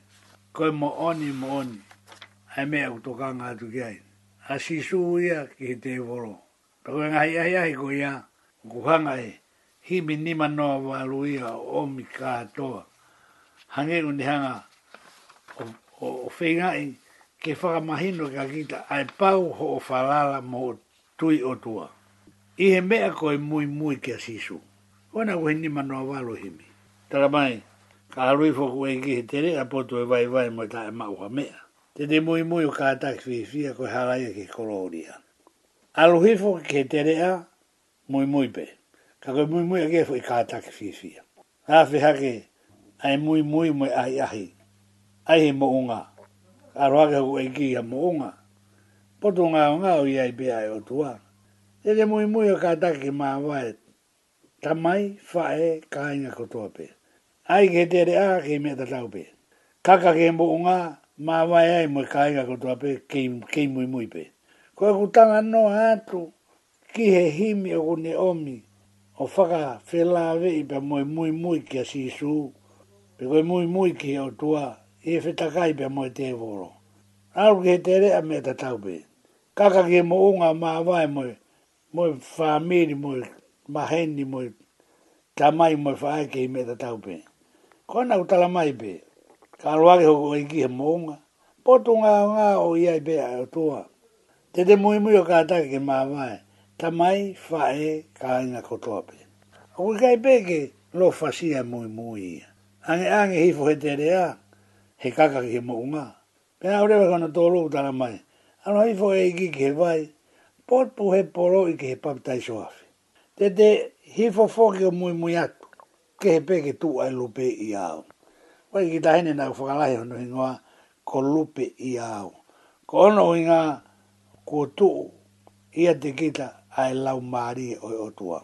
ko mo oni mo oni. Hai mea ku tokanga atu ki ai. A si su ia ki te volo. Ta koe ngai ai ai koe ia. Ku hanga e. Himi nima noa walu ia o omi katoa. Hange ni hanga. O, o, o whingai ke whakamahino ka kita. Ai pau ho o falala mo tui otua. I he mea koe mui mui kia sisu. Ona ko hini mano a walo himi. Tara mai, ka arui foku e ngi hitere a poto e vai vai mo ta e mauha mea. Te te mui mui ka kātaki fi fia ko haraia ki koloria. Aluhi foku ke tere a mui mui pe. Ka koe mui mui a kefu i e kātaki fi fia. Ka fi hake ai mui mui mui ahi ahi. Ai he moonga. Ka arwake ho e ngi ha moonga. Poto ngā ngā o iai pe ai o tua. Te te mui mui o kātaki ki mā vaet ta mai fa e ko to ai ge te re a ke me ta lau pe ka ka ke mo nga ma wa ai mo ka ko to ke ke mo mo pe ko ku ta na no ha tu ki he hi mi o ne o mi o fa ka fe la ve i pe mo mo mo ki a su pe ko mo mo ki o to e fe ta kai pe mo te vo ro a u ge te re a me ta tau ka ka ke mo nga ma wa mo mo fa mi mo maheni mo tamai mo fai ke me ta tau pe ko na mai pe ka roa ke ho ki he monga po tu nga nga o ia be a toa te te mo mo ka ta ke ma mai tamai fai ka ina ko to pe o ke ai ke lo fasia mo mo ia ange ange hi fo he te rea he kaka ke mo nga pe na ore ko no to lo utala mai ano hi fo e ki ke vai Pot he polo i ke he papitai soafi te te hifo fōki o mui mui atu, ke he peke tū ai lupe i au. Wai ki ta hene nāu whakalahi honu ingoa, ko lupe i au. Ko ono inga, ko tū, ia te kita ai lau maari o o tua.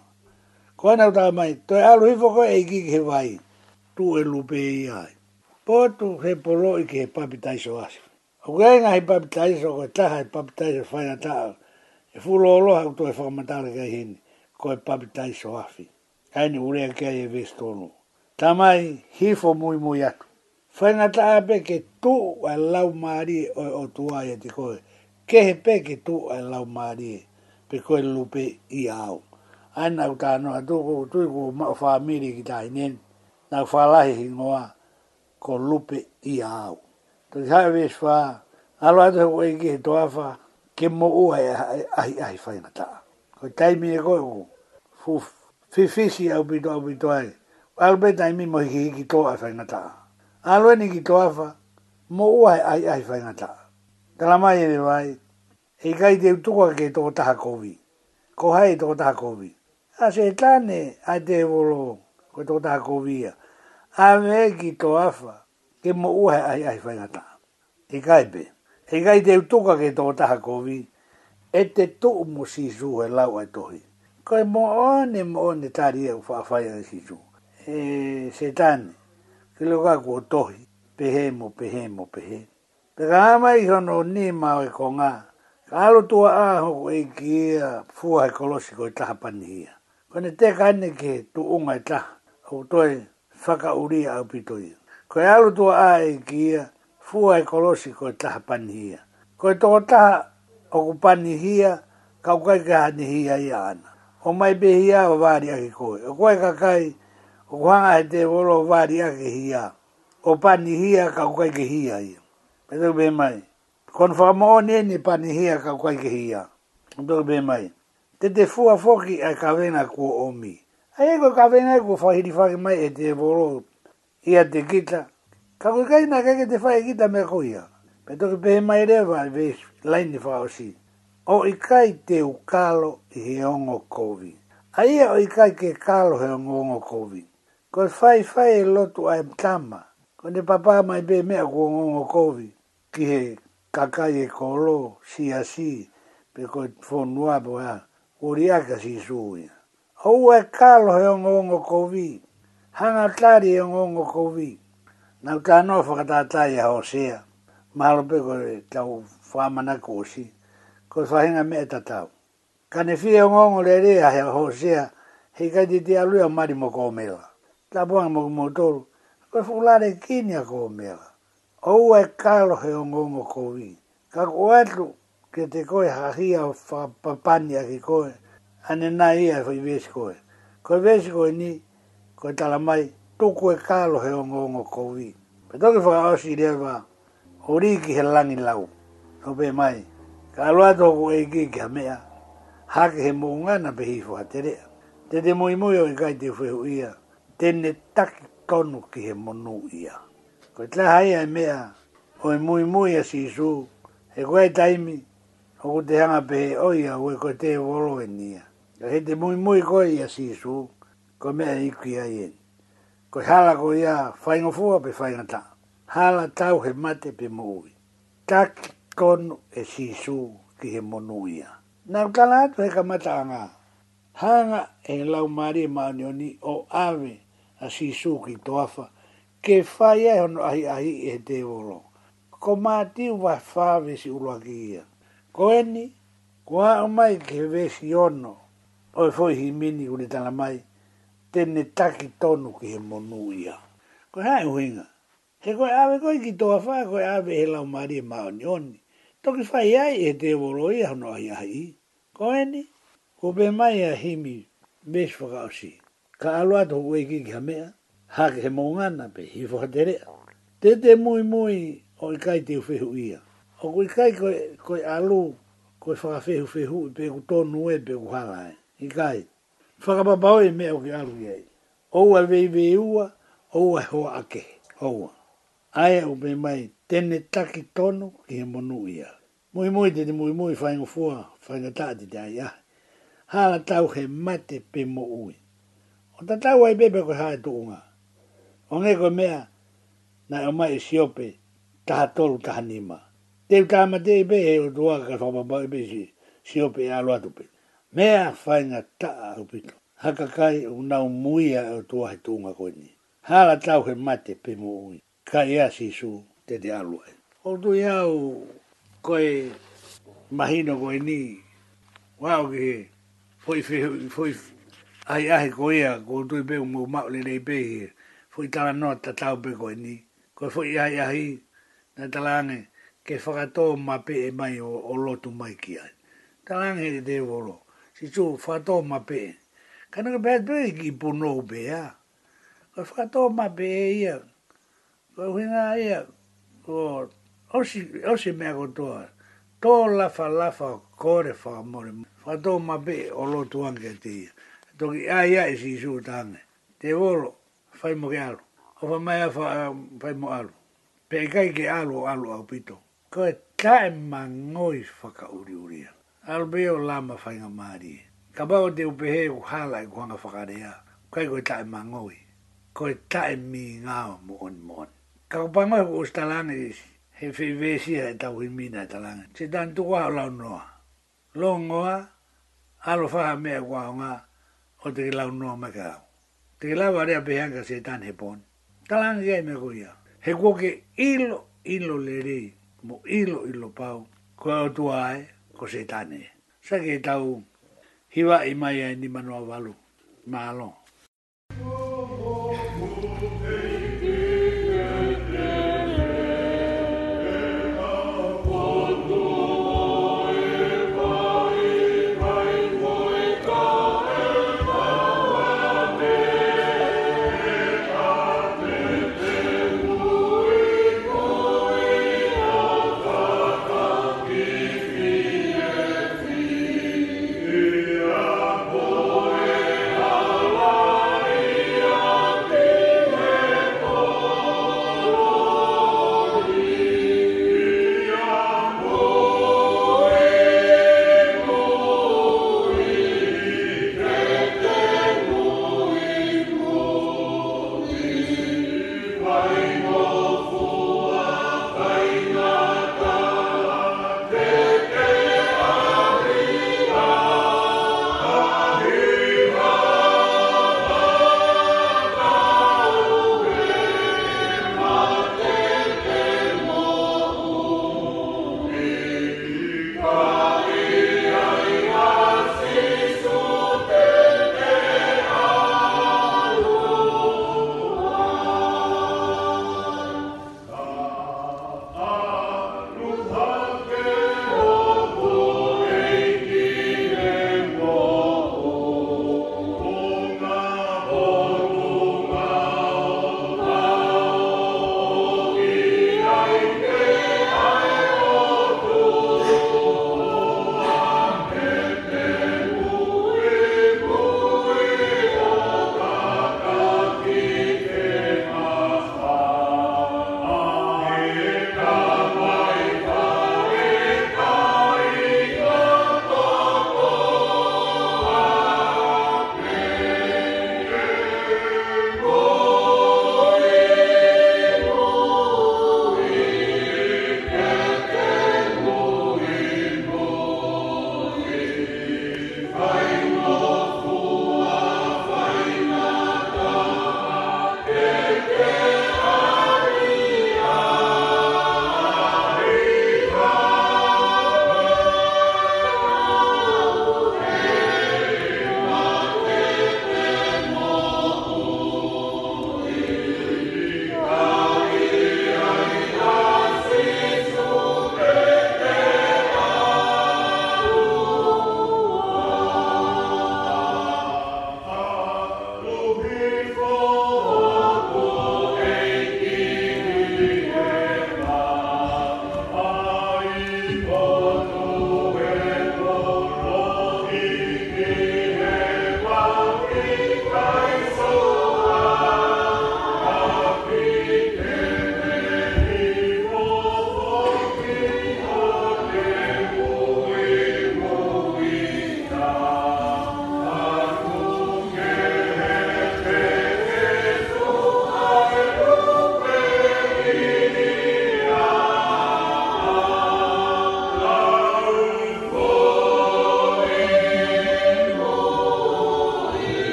Ko ana uta mai, toi alu hifo ko e kiki he vai, tu e lupe i ai. Pōtu he polo i ke he papitai so asi. O kei ngā he papitai so koe taha he papitai so whaina taha, e fulo oloha utu e whakamatale kai hini ko e papitai soafi. afi. Aini urea kia e vestono. Tamai hifo mui mui atu. Whainata a peke tu a lau maari o, o tua ia e te koe. pe peke tu a lau maari e pe koe lupe i au. Aina u tāno a tuko tui ku mao whaamiri ki tāi nien. Nā whalahi hingoa ko lupe i au. Tuki hae vies wha, alo atu hau eike he toa wha, ke mo ua e ai ai whainata. Koe taimi e koe koe fu fifisi au bito au bito ai. Alu pe tai mi mohi ki hiki toa ai whaingata. Alu e niki toa fa, mo uai ai ai whaingata. Tala mai ene wai, e kai te utuka ke toko taha kovi. Ko hai e toko taha kovi. A se tane ai te volo ko toko taha kovi ia. A me ki toa fa, ke mo uai ai ai whaingata. E kai pe. E kai te utuka ke toko taha kovi, e te tuu si suhe lau ai tohi kai mo ane mo ane tari e ufa fai ane si tu. E se tane, ke lo kaku o tohi, pehe mo pehe mo pehe. Pe ka ama i hono ni mao e ko ngā, ka alo tua a ko e ki ea fua e kolosi ko i e taha pani ia. Ko ne te ka ane ke tu unga i e taha, au toi whaka uri au pito ia. Ko e alo tua a e ki ea fua e kolosi ko i e taha pani ia. Ko e toko taha o ku pani ia, ka ukaike hani ia ana o mai be hia o vari ake koe. O koe kakai, o kuhanga e te wolo vari ake hia. O pani hia ka kukai ke hia hia. E be mai. Kon wha mo ne ni pani hia ka kukai ke hia. E be mai. Te te fua foki a ka vena o mi. A e koe ka vena e kua whahiri whake mai e te wolo hia te kita. Ka kukai na kake te whae kita me koe hia. E be mai rewa, vei laini whaosi. E o i kai te u kalo i he ongo kovi. A ia o i kai ke kalo he ongo ongo kovi. Ko fai fai e lotu a em tama. Ko ne papa mai be mea ku ongo ongo kovi. Ki he kakai e kolo, si a si, pe ko e fonua po ha. Uri aka si sui. O u e kalo he ongo ongo kovi. Hanga tari e ongo ongo kovi. Na u tanoa whakatatai a hosea. Mahalo pe ko e tau whamana kosi ko e whahinga me e tatau. Ka ne whia o ngongo le rea hea hosea, hei kai te te alua mari mo kōmela. Ta puanga mo kumotoro, ko e whulare kini a kōmela. O ua e kalo he o ngongo kōwi. Ka ko atu ke te koe hahia o whapapani a ki koe, ane nā ia e whi vesi koe. Ko e vesi koe ni, ko e tala mai, tuku e kalo he o ngongo kōwi. Pe toki whakaosi rewa, o riki he langi lau. Nō mai. Ka aloa tōku e ki ki mea, hake he mōunga na pehi fua terea. Te te mōi mōi o e kai te whehu ia, tēne taki konu ki he monu ia. Ko e tla hai ai mea, oi i mōi mōi a si su, he koe taimi, o ku te hanga pehe oi a ue ko te volo e nia. Ko he te mōi mōi koe a si su, ko mea iku ia i en. Ko e hala ko ia whaingofua pe whaingata. Hala tau he mate pe mōi. Taki konu e sisu ki he monuia. Nā kala atu he kamata Hanga e lau mare maanioni o ave a sisu ki toafa. Ke whaia e hono ahi ahi e te volo. Ko mati ua whawe si ulua ki ia. Ko eni, ko hao mai ke vesi ono. Oe foi hi mini uri tala mai. Tene taki tonu ki he monuia. Ko hae uhinga. He koe ave koe ki toafa, koe ave he lau mare maanioni. Toki whai ai e te woroi a e hono ai ai. Ko eni, ko pe mai a himi mes whakaosi. Ka alua to hua iki ki hamea, hake he mongana pe hifo haterea. Te te mui mui o i kai te uwhihu ia. O kui kai koe, koe alu, koe whakawhihu whihu i pe ku tonu e pe ku hala e. I kai, whakapapau e mea o ki alu iei. Oua vei vei ua, oua hoa ake, oua. Ai au pe mai tene taki tono ki he monu ia. Mui mui te te mui mui whaingo fua, whainga taa te tai ah. Hala tau he mate pe mo ui. O ta tau ai bebe koe hae tu unga. O ngē koe mea, na e o mai e siope, taha tolu taha nima. Te u tāma te i be he o tua ka whapapa i be si, siope e alo atu pe. Mea whainga taa upito. Hakakai u nau mui a e o tua he tu unga koe ni. Hala tau he mate pe mo ui. Kai ea si suu te te alue. O tu iau koe mahino koe ni, wau ki he, foi foi foi ai ai ko ia ko be mo ma le le be foi tala no ta tau be ko ni ko foi ai ai na tala ne ke fa to ma pe e mai o, lotu mai ki ai tala ne de volo si tu fa to ma pe ka no be be ki po no be a ko fa to ma be e ia ko hina e ia o osi osi me ko to to la fa la fa kore fa more fa do ma be o lo tu anche te to ki ai ai si su tane te volo fai mo gialo o fa mai fa fai mo alo pe kai ke alo alo au pito ko e tai mangoi fa ka uri uri al be o la ma fai nga mari ka ba o te upe he u hala i e kuanga fa ka rea kai ko e tai mangoi ko tai mi ngao mo on mo Ka ko pai mai ko stalane he fe ve si ha ta wi mina e talane. Se dan tu wa la no. Longo a alo fa me wa nga o te la no ma ka. Te la ba re ka se tan he pon. Talane ge me ko ya. He ko ke ilo ilo le re mo ilo ilo pau ko o tu ai ko se tan e. Sa ke tau hiwa i mai ni manua walu. Malo. Ma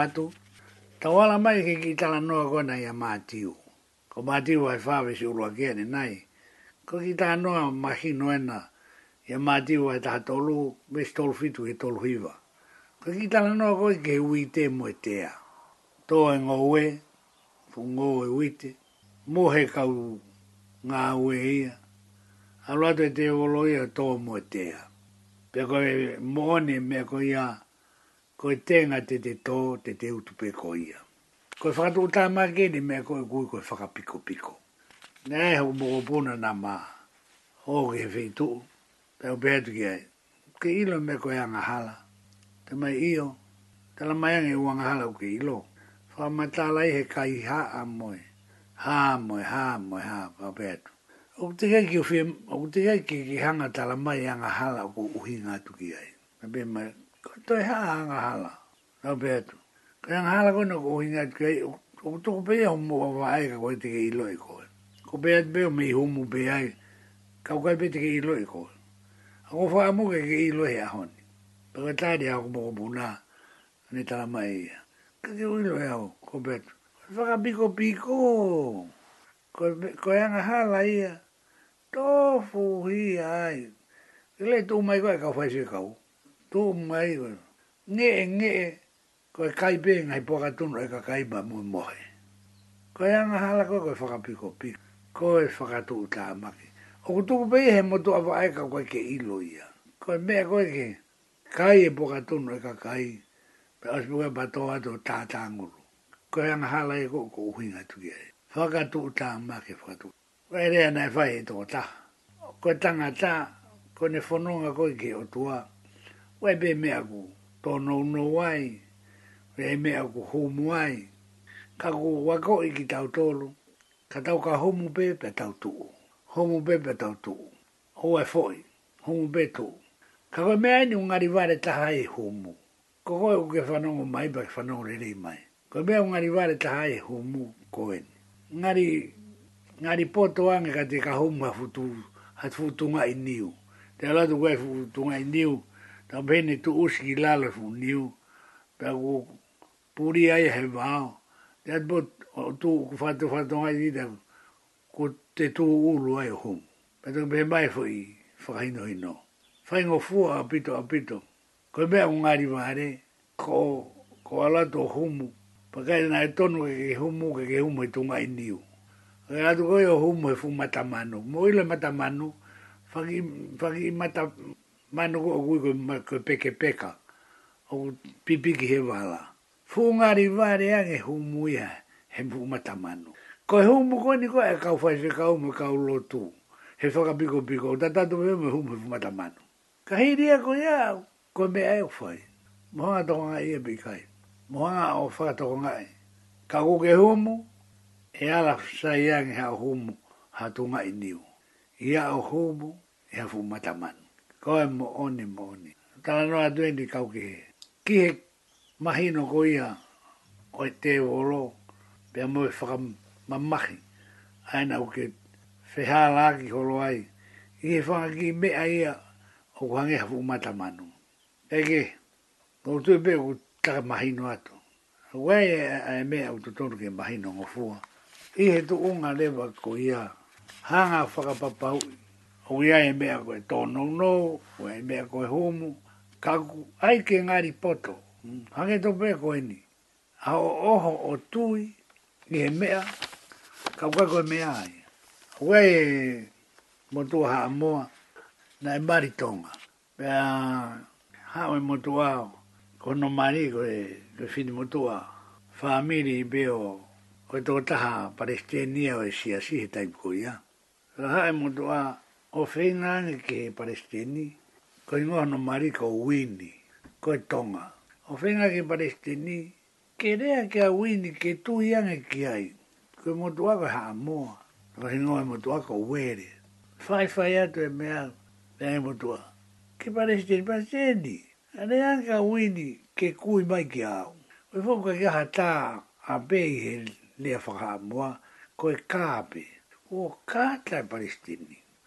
atu. Tawala mai ke ki tala noa kona ia mātiu. Ko mātiu ai whāwe si urua kiene nai. Ko ki tala noa mahi noena ia mātiu hai taha tolu mes tolu fitu he tolu hiva. Ko ki tala noa koi ke he ui te mo e tea. Tō e ngō ue, fu ngō e uite. Mō he kau ngā ue ia. Aroato e te olo ia tō mo tea. Pea koe mōne mea koe ia mōne ko e tenga te te tō te te utu pe ko ia. Ko e whakatu o tāma kene mea ko e kui ko e whakapiko piko. Nē e hau mō pūna nā mā. Hō ke he whetu. Tā o pētu ki ai. Ke ilo me ko e angahala. Te mai io. Te la mai ange ua angahala o ke ilo. Whā matala he kai ha a moe. Ha a moe, ha a moe, ha a pa pētu. O te kai ki o whi, o te kai ki hanga tala mai angahala o ko uhinga tu ki ai. Mē mai toi haanga hala. Ta betu. Kaya nga hala kono ko hinga at kai o to e ko pei homo wa ai ka ko te ilo e ko. Ko pei at beo mi homo pe ai ka ko pei te ilo e ko. Ako fa mo ke ke ilo e a hon. Pe ka ta dia ko mo buna ni ta mai. Ka ke ilo e ho ko betu. Fa ka biko piko. Ko ko ya nga hala ia. Tofu hi ai. Ele tu mai ko ka fa si ka ko tō mai o nge nge ko kai pe ngai po e ka tun ka kai ba mo mo he ko e anga hala ko ko fa ka pi ko pi ko e fa tu ta ma ki o ko tu pe he mo tu ava ai ka ko ke i lo ia ko me ko ke kai e po ka tun e ka kai pe as bu ba to ato ta ta ngu ko e anga hala e ko ko u hinga tu ia fa ka tu ta ma ki fa tu ko e re na fa e to ta ko tanga ta ko ne fononga ko ke o tua Wai be me aku tono no wai. Wai me aku homu ai. Ka ku wako i ki tau tolu. Ka tau ka homu be pe tau tuu. Homu be pe tau tuu. O e foi. Homu be tuu. Ka koe mea ni ungari vare taha e homu. Ko koe uke whanongo mai pa ke whanongo rere mai. Ko mea ungari vare taha e homu koe ni. Ngari, ngari poto ange ka te ka homu ha futu, ha futu ngai niu. Te alatu koe futu ngai niu ta bene tu usi la la fu niu pe u puri ai he va dat bo tu ku fa tu fa tu ai de ku te tu u ai ho pe te be mai fu i fa ai no no fa apito. no fu a ko be un ari vare ko ko ala to humu pa kai na e tonu e humu ke ke humu e tu mai niu e atu ko e humu e fu matamanu mo ile matamanu fa ki mata mai no o gui ko peke peka o pipiki he wala fungari vare ang e humuia he mata manu ko e humu ko ni ko e ka fa se kau humu ka lo he fa piko piko da ta do me humu he mata manu ka he dia ko ya ko me ai fa mo ha do nga e bi kai mo o fa to nga ka go ke humu e ala sa yang e ha humu ha tu i niu ia o humu e fu mata ko e mo oni mo oni. Tana no a duendi kau ki he. Ki he mahino ko ia o e te oro pe a mo e whaka mamahi aina uke whehā lāki holo ai. I he whanga ki me a ia o kuhange hafu mata manu. Ege, o tu e peo ku taka mahino atu. Wai e, e me au tutonu ke mahino ngofua. I he tu unga lewa ko ia hanga whakapapau i o ia e mea koe tono no, o e mea koe humu, kaku, ai ke ngari poto, mm, hange to pe koe ni, a oho o tui, i e mea, kaku koe koe mea ai. O ia e motu haa moa, na e mari tonga, pea hao e motu ao, kono mari koe, koe fini motu whaamiri i beo, koe tō taha palestinia o e siasi he taipu koe ia. Ha e motu ao, o feina ni ke palestini ko i ngoha no mari ko wini ko tonga o feina ke palestini ke rea ke a wini ke tu i ane ki ai ko i motua ko ha amoa ko i ngoha motua ko uere fai fai atu e mea rea i motua ke palestini palestini a rea ke a wini ke kui mai ki au ko i fuku ke ha ta a pei he lea whaka amoa ko i kape o kata i palestini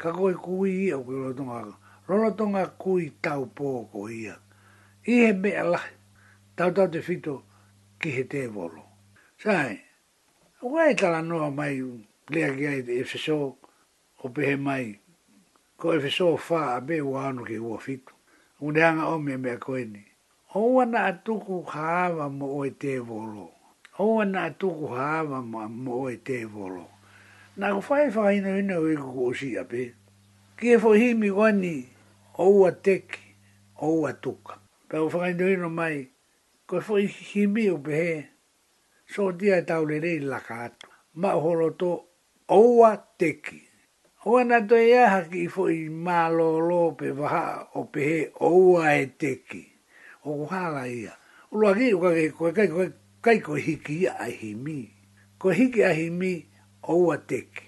ka koe kui ia koe rotonga ka. Rorotonga kui tau pō ko ia. I he me ala, tau tau te whito ki he te volo. Sae, wai tala noa mai lea ki ai te efeso o pehe mai. Ko efeso o wha a be ua anu ki ua whito. Unianga o mea mea koe ni. O wana atuku haawa mo o te volo. O wana atuku haawa mo o te volo. Nā ko whae whaina ina o eko kōsi a pē. Ki e whohimi wani ou a teki, ou a tuka. Pē o whaina ina mai, ko e himi o pēhe, so dia e tau lerei laka atu. Ma o holo tō, ou a teki. Hoa nā tō e aha ki i whohi mā lō lō pē waha o pēhe ou a e teki. O kuhāla ia. Uloa ki, kai kai kai kai kai kai himi. kai kai kai kai oua teki.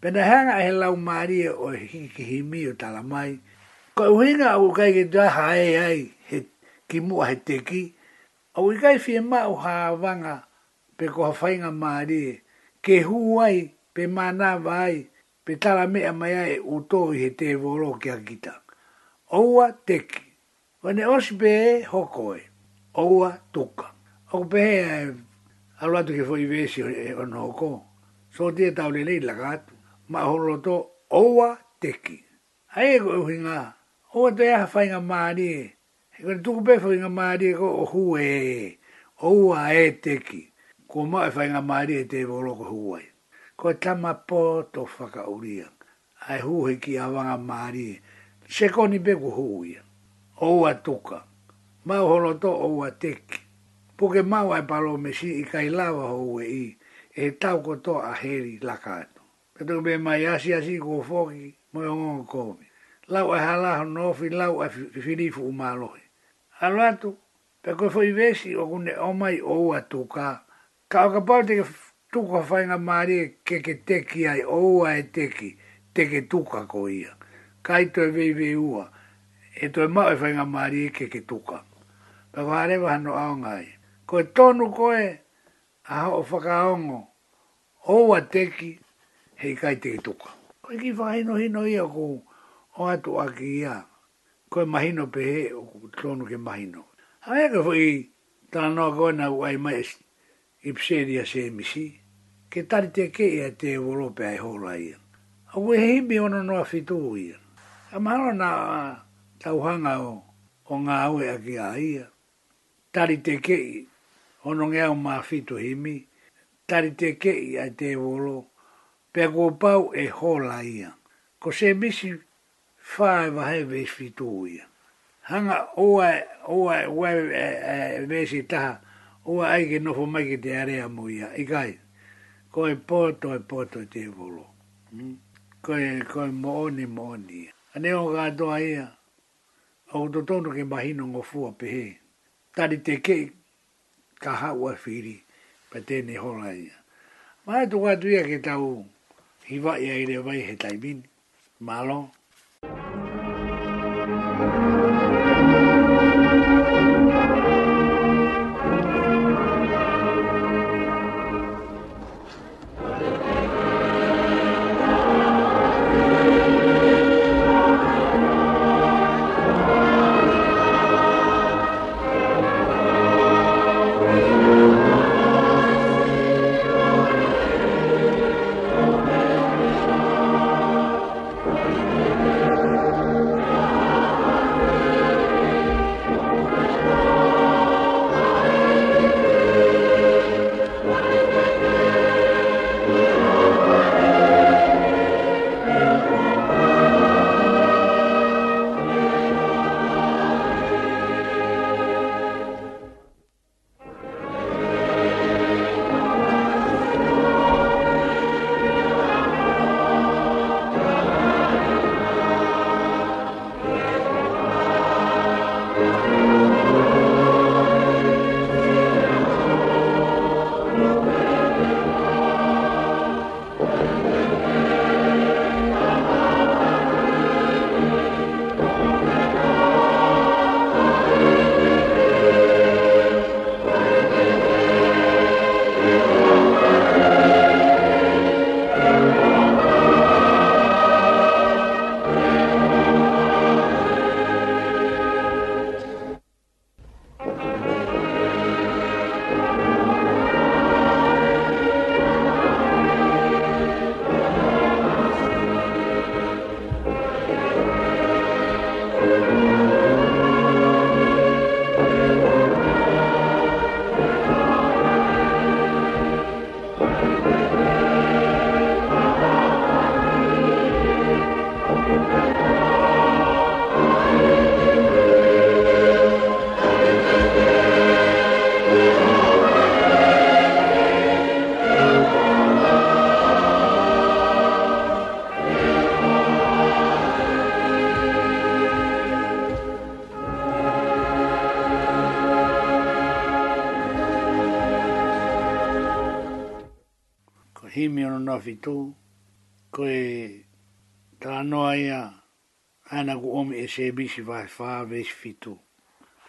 Pena hanga he lau maria e o hiki himi o tala mai. Ko e uhinga au kai ke daha e ai he ki mua he teki. Au i kai fie mau haavanga pe ko whainga maria. E. Ke huai pe mana vai pe tala mea mai ai u tohi he te voro ki a gita. Oua teki. Wane osi pe e hokoe. Oua tuka. Au pe e alu atu ke fwoi vesi o e- no hokoe so te tau le lagat laka Ma holo to owa teki. Ai e koe uhi ngā, owa te aha whainga maari e. E koe tuku pe whainga maari e koe ohu e e. Owa e teki. Ko ma e whainga maari e te volo ko huai. E. Ko e tama po to whaka uria. Ai huhe ki a wanga maari e. Se koni pe ko huia. Owa tuka. Ma holo to owa teki. Puke mawa e palo mesi i kailawa hou e e tau koto a heri laka atu. E tuk mai asi asi ko foki, moi e o ngon komi. Lau e halaho nofi, lau e filifu u malohi. Alo atu, pe koe foi vesi o kune omai ou tuka. Ka o ka pau teke tuka whainga maari e keke teki ai oua e teki, teke tuka ko ia. Ka i toi vei vei ua, e toi mau e whainga maari e keke tuka. Pe koe arewa hano aonga ai. Koe tonu koe, a o whakaongo o wa teki hei kai te tuka. Koe ki whaino hino ia ko o atu aki ia, koe mahino pe he o tonu ke mahino. A ea ka whai tala noa koe na uai mai e i pseri a se emisi, ke tari te ke ia te evolope ai hola ia. A koe himi ono noa fitu ia. A mahalo na tauhanga o, o ngā aue aki a ia, tari te ke ia ono ngea o mawhito himi, tari te kei a te wolo, pe go pau e hola ia. Ko se misi whae wahe vesi whito ia. Hanga oa e oa e oa e, e taha, oa aige nofo mai ki te area mo ia, ikai. Ko e poto e poto e te wolo. Hmm? Ko e, ko e mooni mooni ia. Ane o gātoa ia, o to tono ke mahino ngofua pehe. Tari te kei, kaha ua whiri pa tēne hona ia. Mai tu kua tuia ke tau hiwa ia i re vai he taimini. Mālo. Mālo. imi ono na fitu, ko e ta anoa ia ana ku omi e se emisi vahe faa vesi fitu.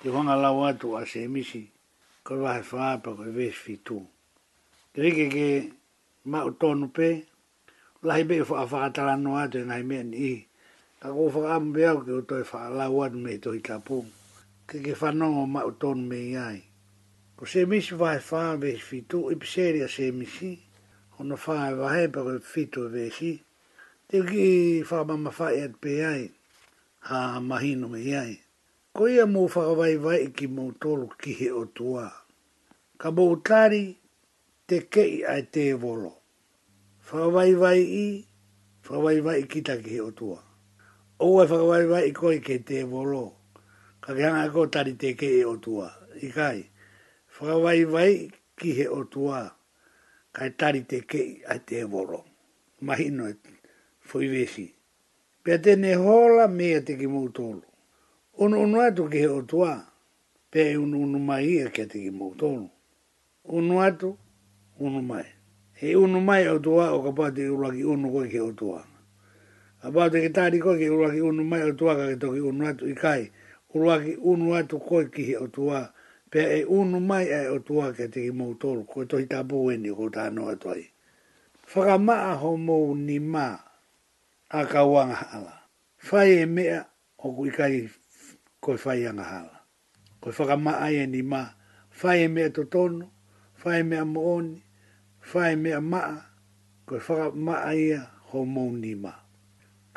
Te honga lau atu a se emisi ko e vahe faa pa ko e vesi fitu. Te rike ke ma u tonu pe, lahi be e faa faa tala no atu e nai mea ni i. Ka ku faa amu beau ke uto e faa lau atu me to hitapung. Ke ke faa nongo ma u tonu me iai. Ko se emisi vahe faa vesi fitu, ipiseri a se emisi, ona whae wahe pako fito vesi, te ki fa mama fa at pe a mahino me ai. Ko ia mō wha wai wai ki mo tolu ki he o tua. Ka mō tari te kei ai te volo. Wha vai wai i, wha wai wai ki ta ki he o tua. O ai wha wai wai i koi ke te volo. Ka ke hanga ko tari te kei o tua. Ikai, wha vai wai ki he o tua kai tari te kei ai te voro. Mahi no e fui vesi. Pea tene hola mea te ki mautolo. Ono ono atu ki he tua, pea e unu unu mai ia ki te ki mautolo. Ono atu, unu mai. He unu mai o tua o ka pate uraki unu koi ki o tua. A pate ki tari koi ki uraki unu mai o tua ka ki toki unu atu ikai. kai. Uraki unu atu koi ki he tua. Uraki unu atu koi ki he tua pe e unu mai e o tua ke te ki mou tolu, koe tohi ta bu eni ko ta no toi. Whaka maa ho mou ni ma a ka wanga hala. Whai e mea o ku ikai koe whai anga hala. Koe whaka maa e ni ma, whai e mea to tonu, whai e mea mooni, whai e mea maa, koe whaka maa e ho mou ni ma.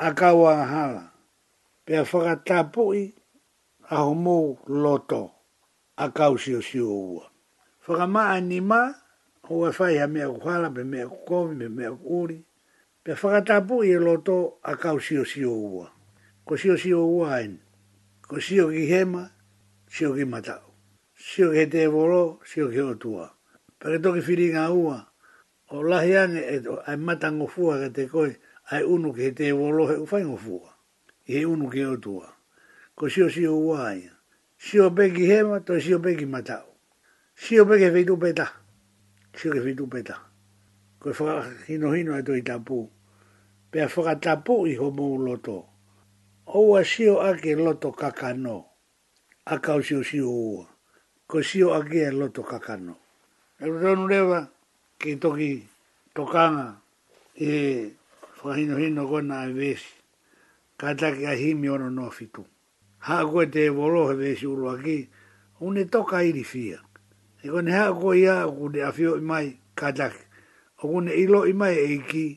A ka wanga hala, pe a whaka tapui a ho mou lotoa a kau si o si o ua. Whakamaa ni ma, ho e whai ha mea kukwala, pe mea kukomi, pe mea kukuri, pe whakatapu i loto a kau si o si o ua. Ko si o si o ua en, ko si o ki hema, si o ki matau. Si o ki te e volo, si o ki o tua. Pe toki whiri ua, o lahi ane, e to, ai matango fua ka te koi, ai unu ki te e volo, he uwhai ngofua. I unu ki o tua. Ko si o si o ua aina. Sio pegi hema to sio pegi matau. Sio pegi vei tu peta. Sio ke vei tu peta. Koe whaka hino hino e ato i tapu. Pea whaka tapu i homo loto. Oua o ake loto kakano. Akau sio sio ua. Koe sio ake e loto kakano. E lo tonu rewa ke toki tokanga e whaka hino hino gona a vesi. Kata ke ahimi ono no fitunga ha ko te volo he ve si uru aki un e toka iri fia e ko ha ko ia ku de afio i mai kajak o ku ilo i mai e iki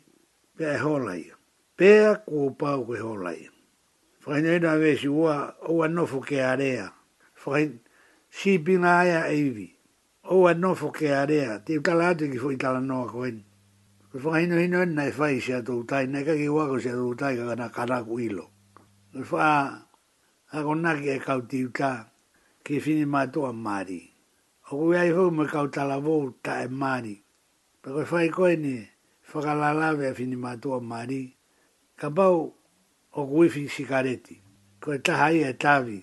pe e hola pe a ku pau ku e hola e na ve si ua ua nofu ke area whaine si bina aia e iwi nofu ke area te kala atu ki fu i tala noa ko eni Ko fa hino hino en nai fai se atu utai, nai kaki wako se atu utai kakana karaku ilo. Ko fa a ko nake e kau tiu tā, ki fini mātua Māori. O kui ai hou me kau tala vou tā e Māori, pa koe whai koe ni whakalalawe a e fini mātua Māori, ka pau o kui fi sikareti, koe taha i e tāwi,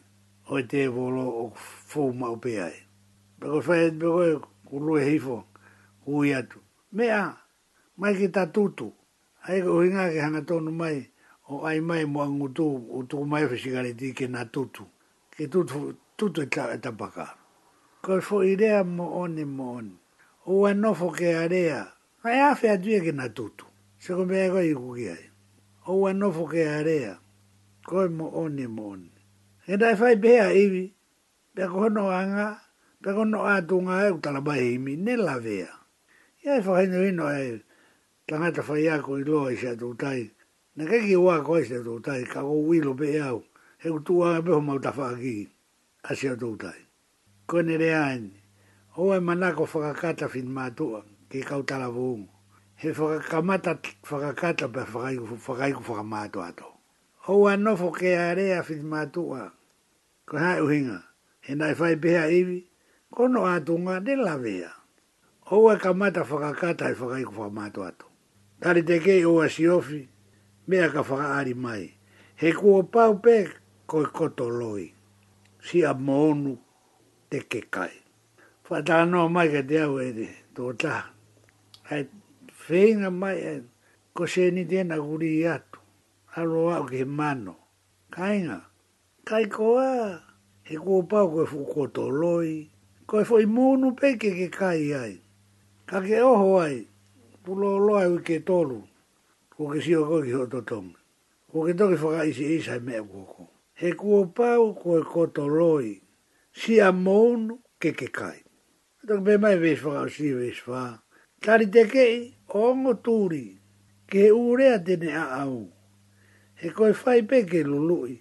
o e te volo o fōu mau pe ai. Pa koe whai e koe kuru hifo, kui atu. Mea, mai ki tatutu. tūtu, ai koe hinga ke hanga tōnu mai, o ai mai mo ngu tu o tu mai fe sigare di ke na tutu ke tutu tutu e ta e ta baka ko fo idea mo oni mo on o ano fo ke area ai a fa adue ke na tutu se ko me ko i ku ki ai o ano fo ke area e ko mo oni mo on e dai fai be i bi be ko no anga be ko no atunga e tala ba e mi ne la vea e fo hen rino e tanga ta fai ako i loa i se atutai. Na kei ki wā koe se tō tai, ka o wilo pe e au, he u tūā e pēho mau tawha aki, a se tō tai. Koe ne rea ene, o e manako whakakata fin mātua, ke kau tala vōngu. He whakakamata whakakata pe whakaiku whakamātua ato. O a nofo ke a fin mātua, ko hae uhinga, he nai whai pēha iwi, kono ātunga ne lawea. O e kamata whakakata e whakaiku whakamātua ato. Tari teke kei o a siofi, mea ka whakaari mai. He kua pau pē koe koto loi. Si a mōnu te ke kai. Whatanoa mai ka te au ere, tō tā. Hei whenga mai e ko se ni tēnā kuri i atu. Aro au ke he mano. Kainga, kai koa. He kua pau koe fu koto loi. Koe foi mōnu pē ke ke kai ai. Ka ke oho ai, pulo loa ui e ke tolu ko ke si o ko ki hoto tong. Ko ke toki whaka isi isa e mea koko. He kuo pau ko e koto loi, si a mounu ke ke kai. Toki me mai veis whaka o si veis wha. Tari te kei, o ongo tūri, ke urea tene a au. He koe whai ke lului,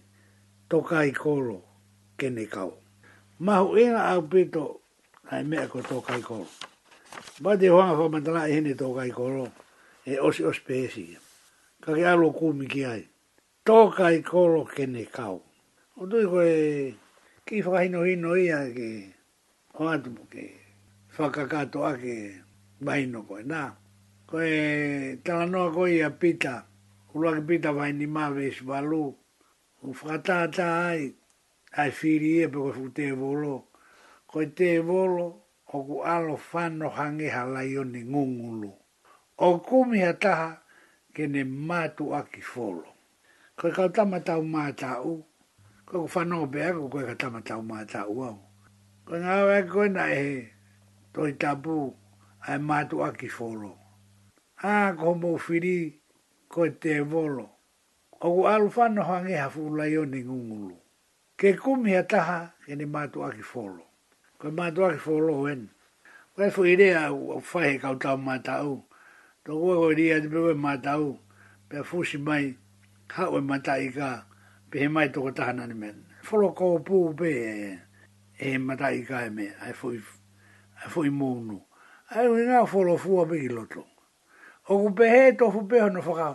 to kai kolo ke ne kau. Mahu inga au pito, ai mea ko to kai kolo. Ba te hoanga whamantala e hene to kai kolo, e osi ospeesi. Ba ka ke alo kumi ki ai. Tōka i kolo kene kau. O tui koe ki whakahino hino ia ke o atu ke whakakato ake baino koe. Nā, koe talanoa koe ia pita, ulua ki pita vai ni mawes e balu. u whakatata ai, ai whiri ia e pe koe te volo. Koe te volo, o ku alo whano hangeha lai o ni ngungulu. O kumi a kene mātu aki fōlo. Koe kau tamatau mātau, koe ku whanau pe ako koe ka tamatau mātau au. Koe ngā wai koe na e toi tabu ai mātu aki fōlo. Ā, koe mō whiri koe te volo. O ku alu whanau hangi hafu lai o ni ngungulu. Ke kumi a taha kene mātu aki fōlo. Koe mātu aki fōlo wen. Koe fu idea u whaihe kau tau mātau. Tōku e koe ria te pewe mātau, pe fūsi mai, hau e mātai ka, pe he mai tōku tahana ni mea. Wholo kōu pū pē e he mātai ka e me, ai fui, ai fui mōnu. Ai ui ngā wholo fua pē ki loto. Oku pe he tofu pē hono whaka,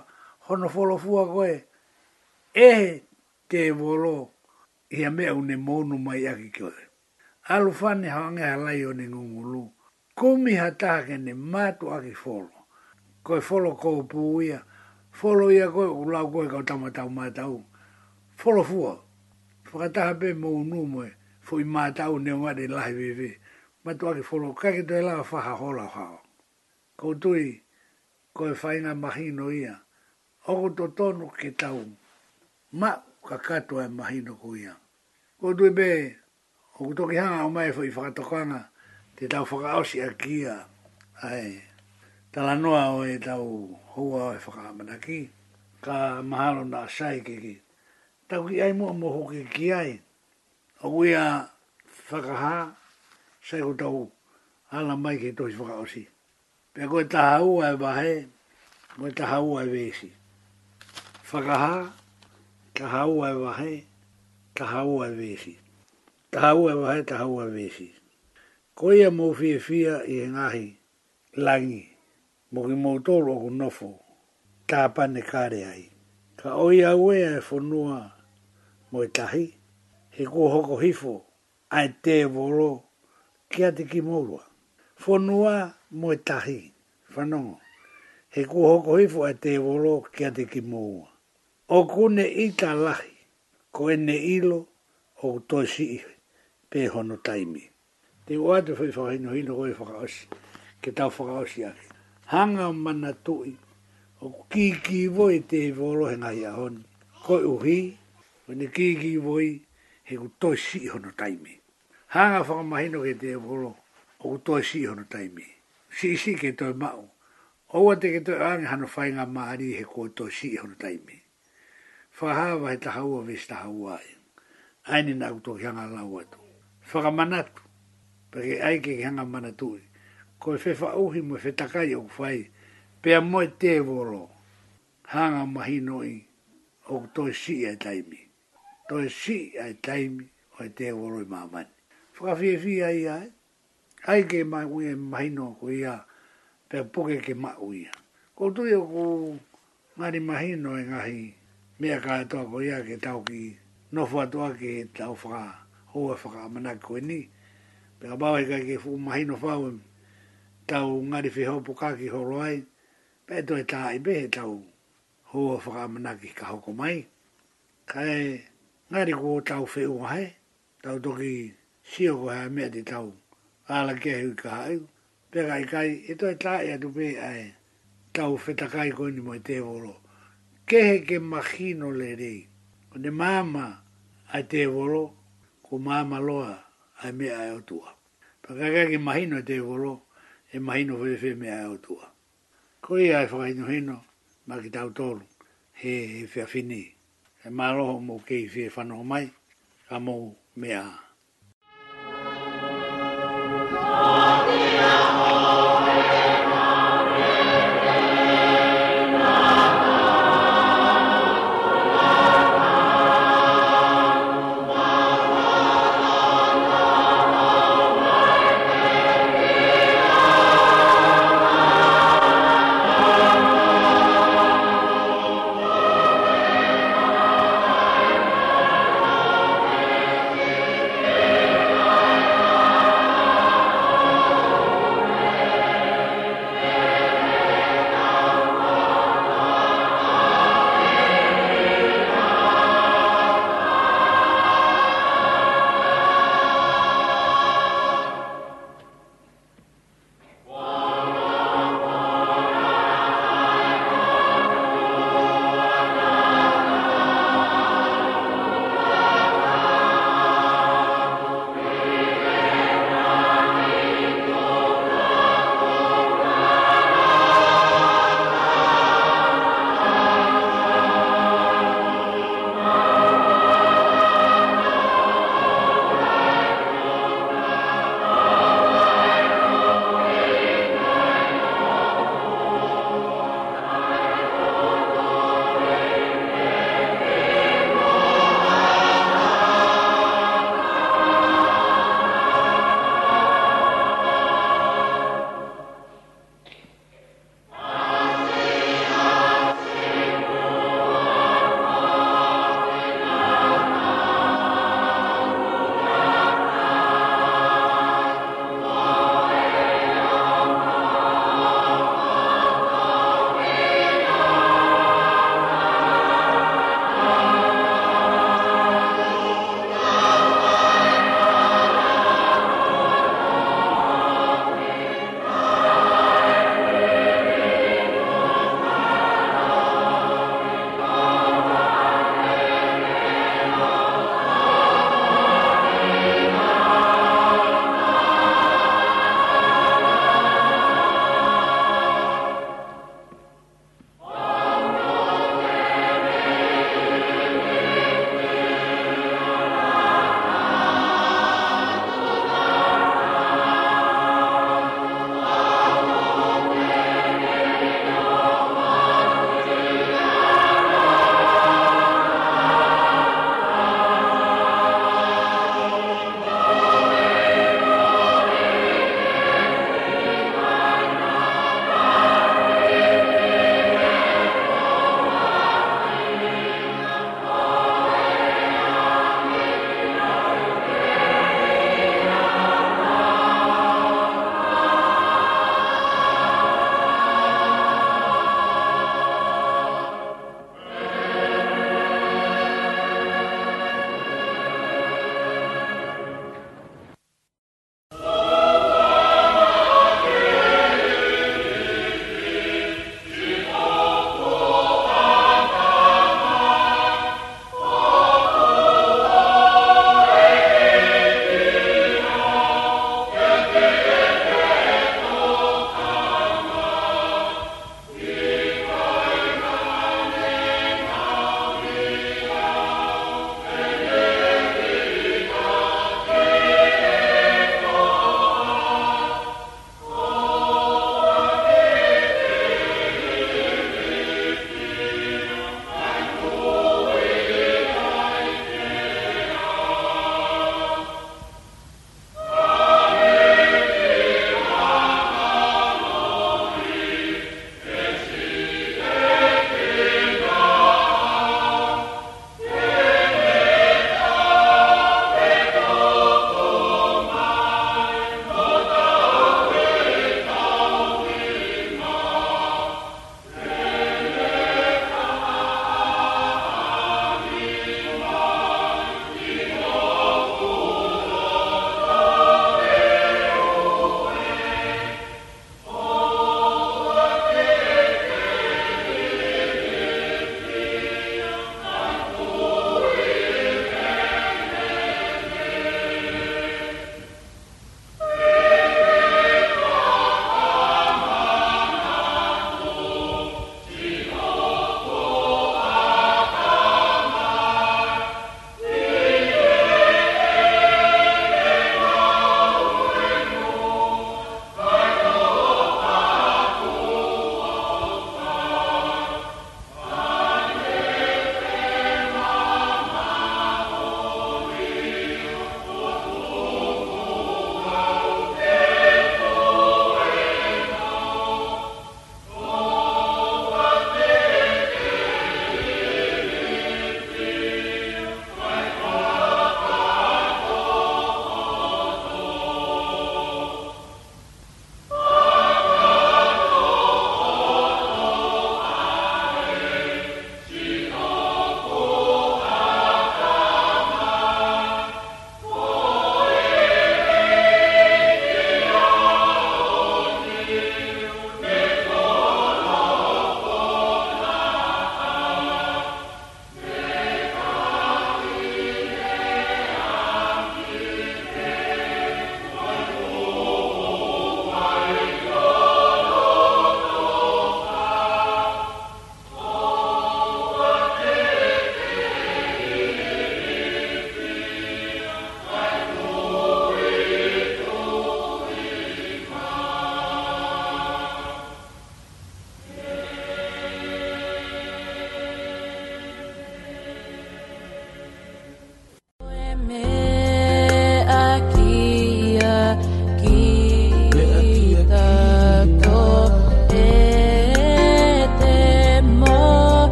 hono wholo fua koe, e he te wolo, ia mea une mōnu mai aki koe. Alu whane hanga e lai o ni ngungulu, kumi hatake ni mātu aki wholo koe folo ko pu ia folo ia koe u lau koe kau tamatau mātau folo fua whakataha pe mo unu moe fui mātau ne omare lahi vivi matua ki folo kake toi lau whaha hola hao kou tui koe whainga mahino ia oku to tonu ke tau ma ka katoa e mahino ku ia kou tui o oku toki hanga o mai fui whakatokanga te tau whakaosi a kia ai tala noa o e tau hoa e whakamana ki, ka mahalo na sai ki ki. Tau ki ai mua moho ki ki ai, a wea whakaha, sai ko tau ala mai ki tohi whakaosi. Pea koe taha ua e wahe, koe taha ua e wesi. Whakaha, taha ua e wahe, taha ua e wesi. Taha ua e wahe, taha ua e wesi. Koe ia mou fia fia i ngahi, langi mo ki mautoro ku nofo, tā pane kāre ai. Ka oi auea e whanua mo i tahi, he kua hoko hifo, ai te voro, kia te ki maurua. Whanua mo i whanongo, he kua hoko hifo ai te voro, kia te ki maurua. O kune i tā lahi, ko ene ilo, o toi si i pehono taimi. Te wātu whi whakaino hino koe whakaosi, ke tau whakaosi aki hanga mana tui, o kiki voi te he volo he ngai ahoni. Koi uhi, o ne kiki voi he ku toi si hono taimi. Hanga whakamahino ke te he volo, o ku toi si hono taimi. Si si ke toi mau. Oua te ke toi ane hano whai maari he ku toi si hono taimi. Whahawa he tahaua vis tahaua e. Aini nā ku toki hanga lau atu. Whakamanatu, pake aike ki hanga manatui ko fe fa uhi mo fe takai o fai pe mo te voro hanga mahi noi o to si e taimi to si e taimi o te voro i mamani fa fi fi ai ai ai ke mai ui e mahi no ko ia pe poke ke ma ui ko tu e ko ngari mahi no e ngahi me ka e ko ia ke tau ki nofua toa ke e tau o hoa whaka amanak ko e ni pe ka bawa e ka ke fu mahi no tau ngari whi hopo kaki horo ai, pe to e tā i pe tau hoa whakamanaki ka hoko mai. Kai ngari ko tau whi ua hai, tau toki sio ko hea mea te tau ala kia hui ka hai. Pe kai kai, e to e tā atu pe ai tau whetakai ko ni moi te voro. Kehe ke makino le rei, o ne māma ai te voro, ko māma loa ai mea ai otua. Pa ke mahino te voro, e mai no ve ve me a tua ko ia e fai no hino ma ki tau tolu he he fia fini e ma lo mo ke fi fa no mai ka mo me a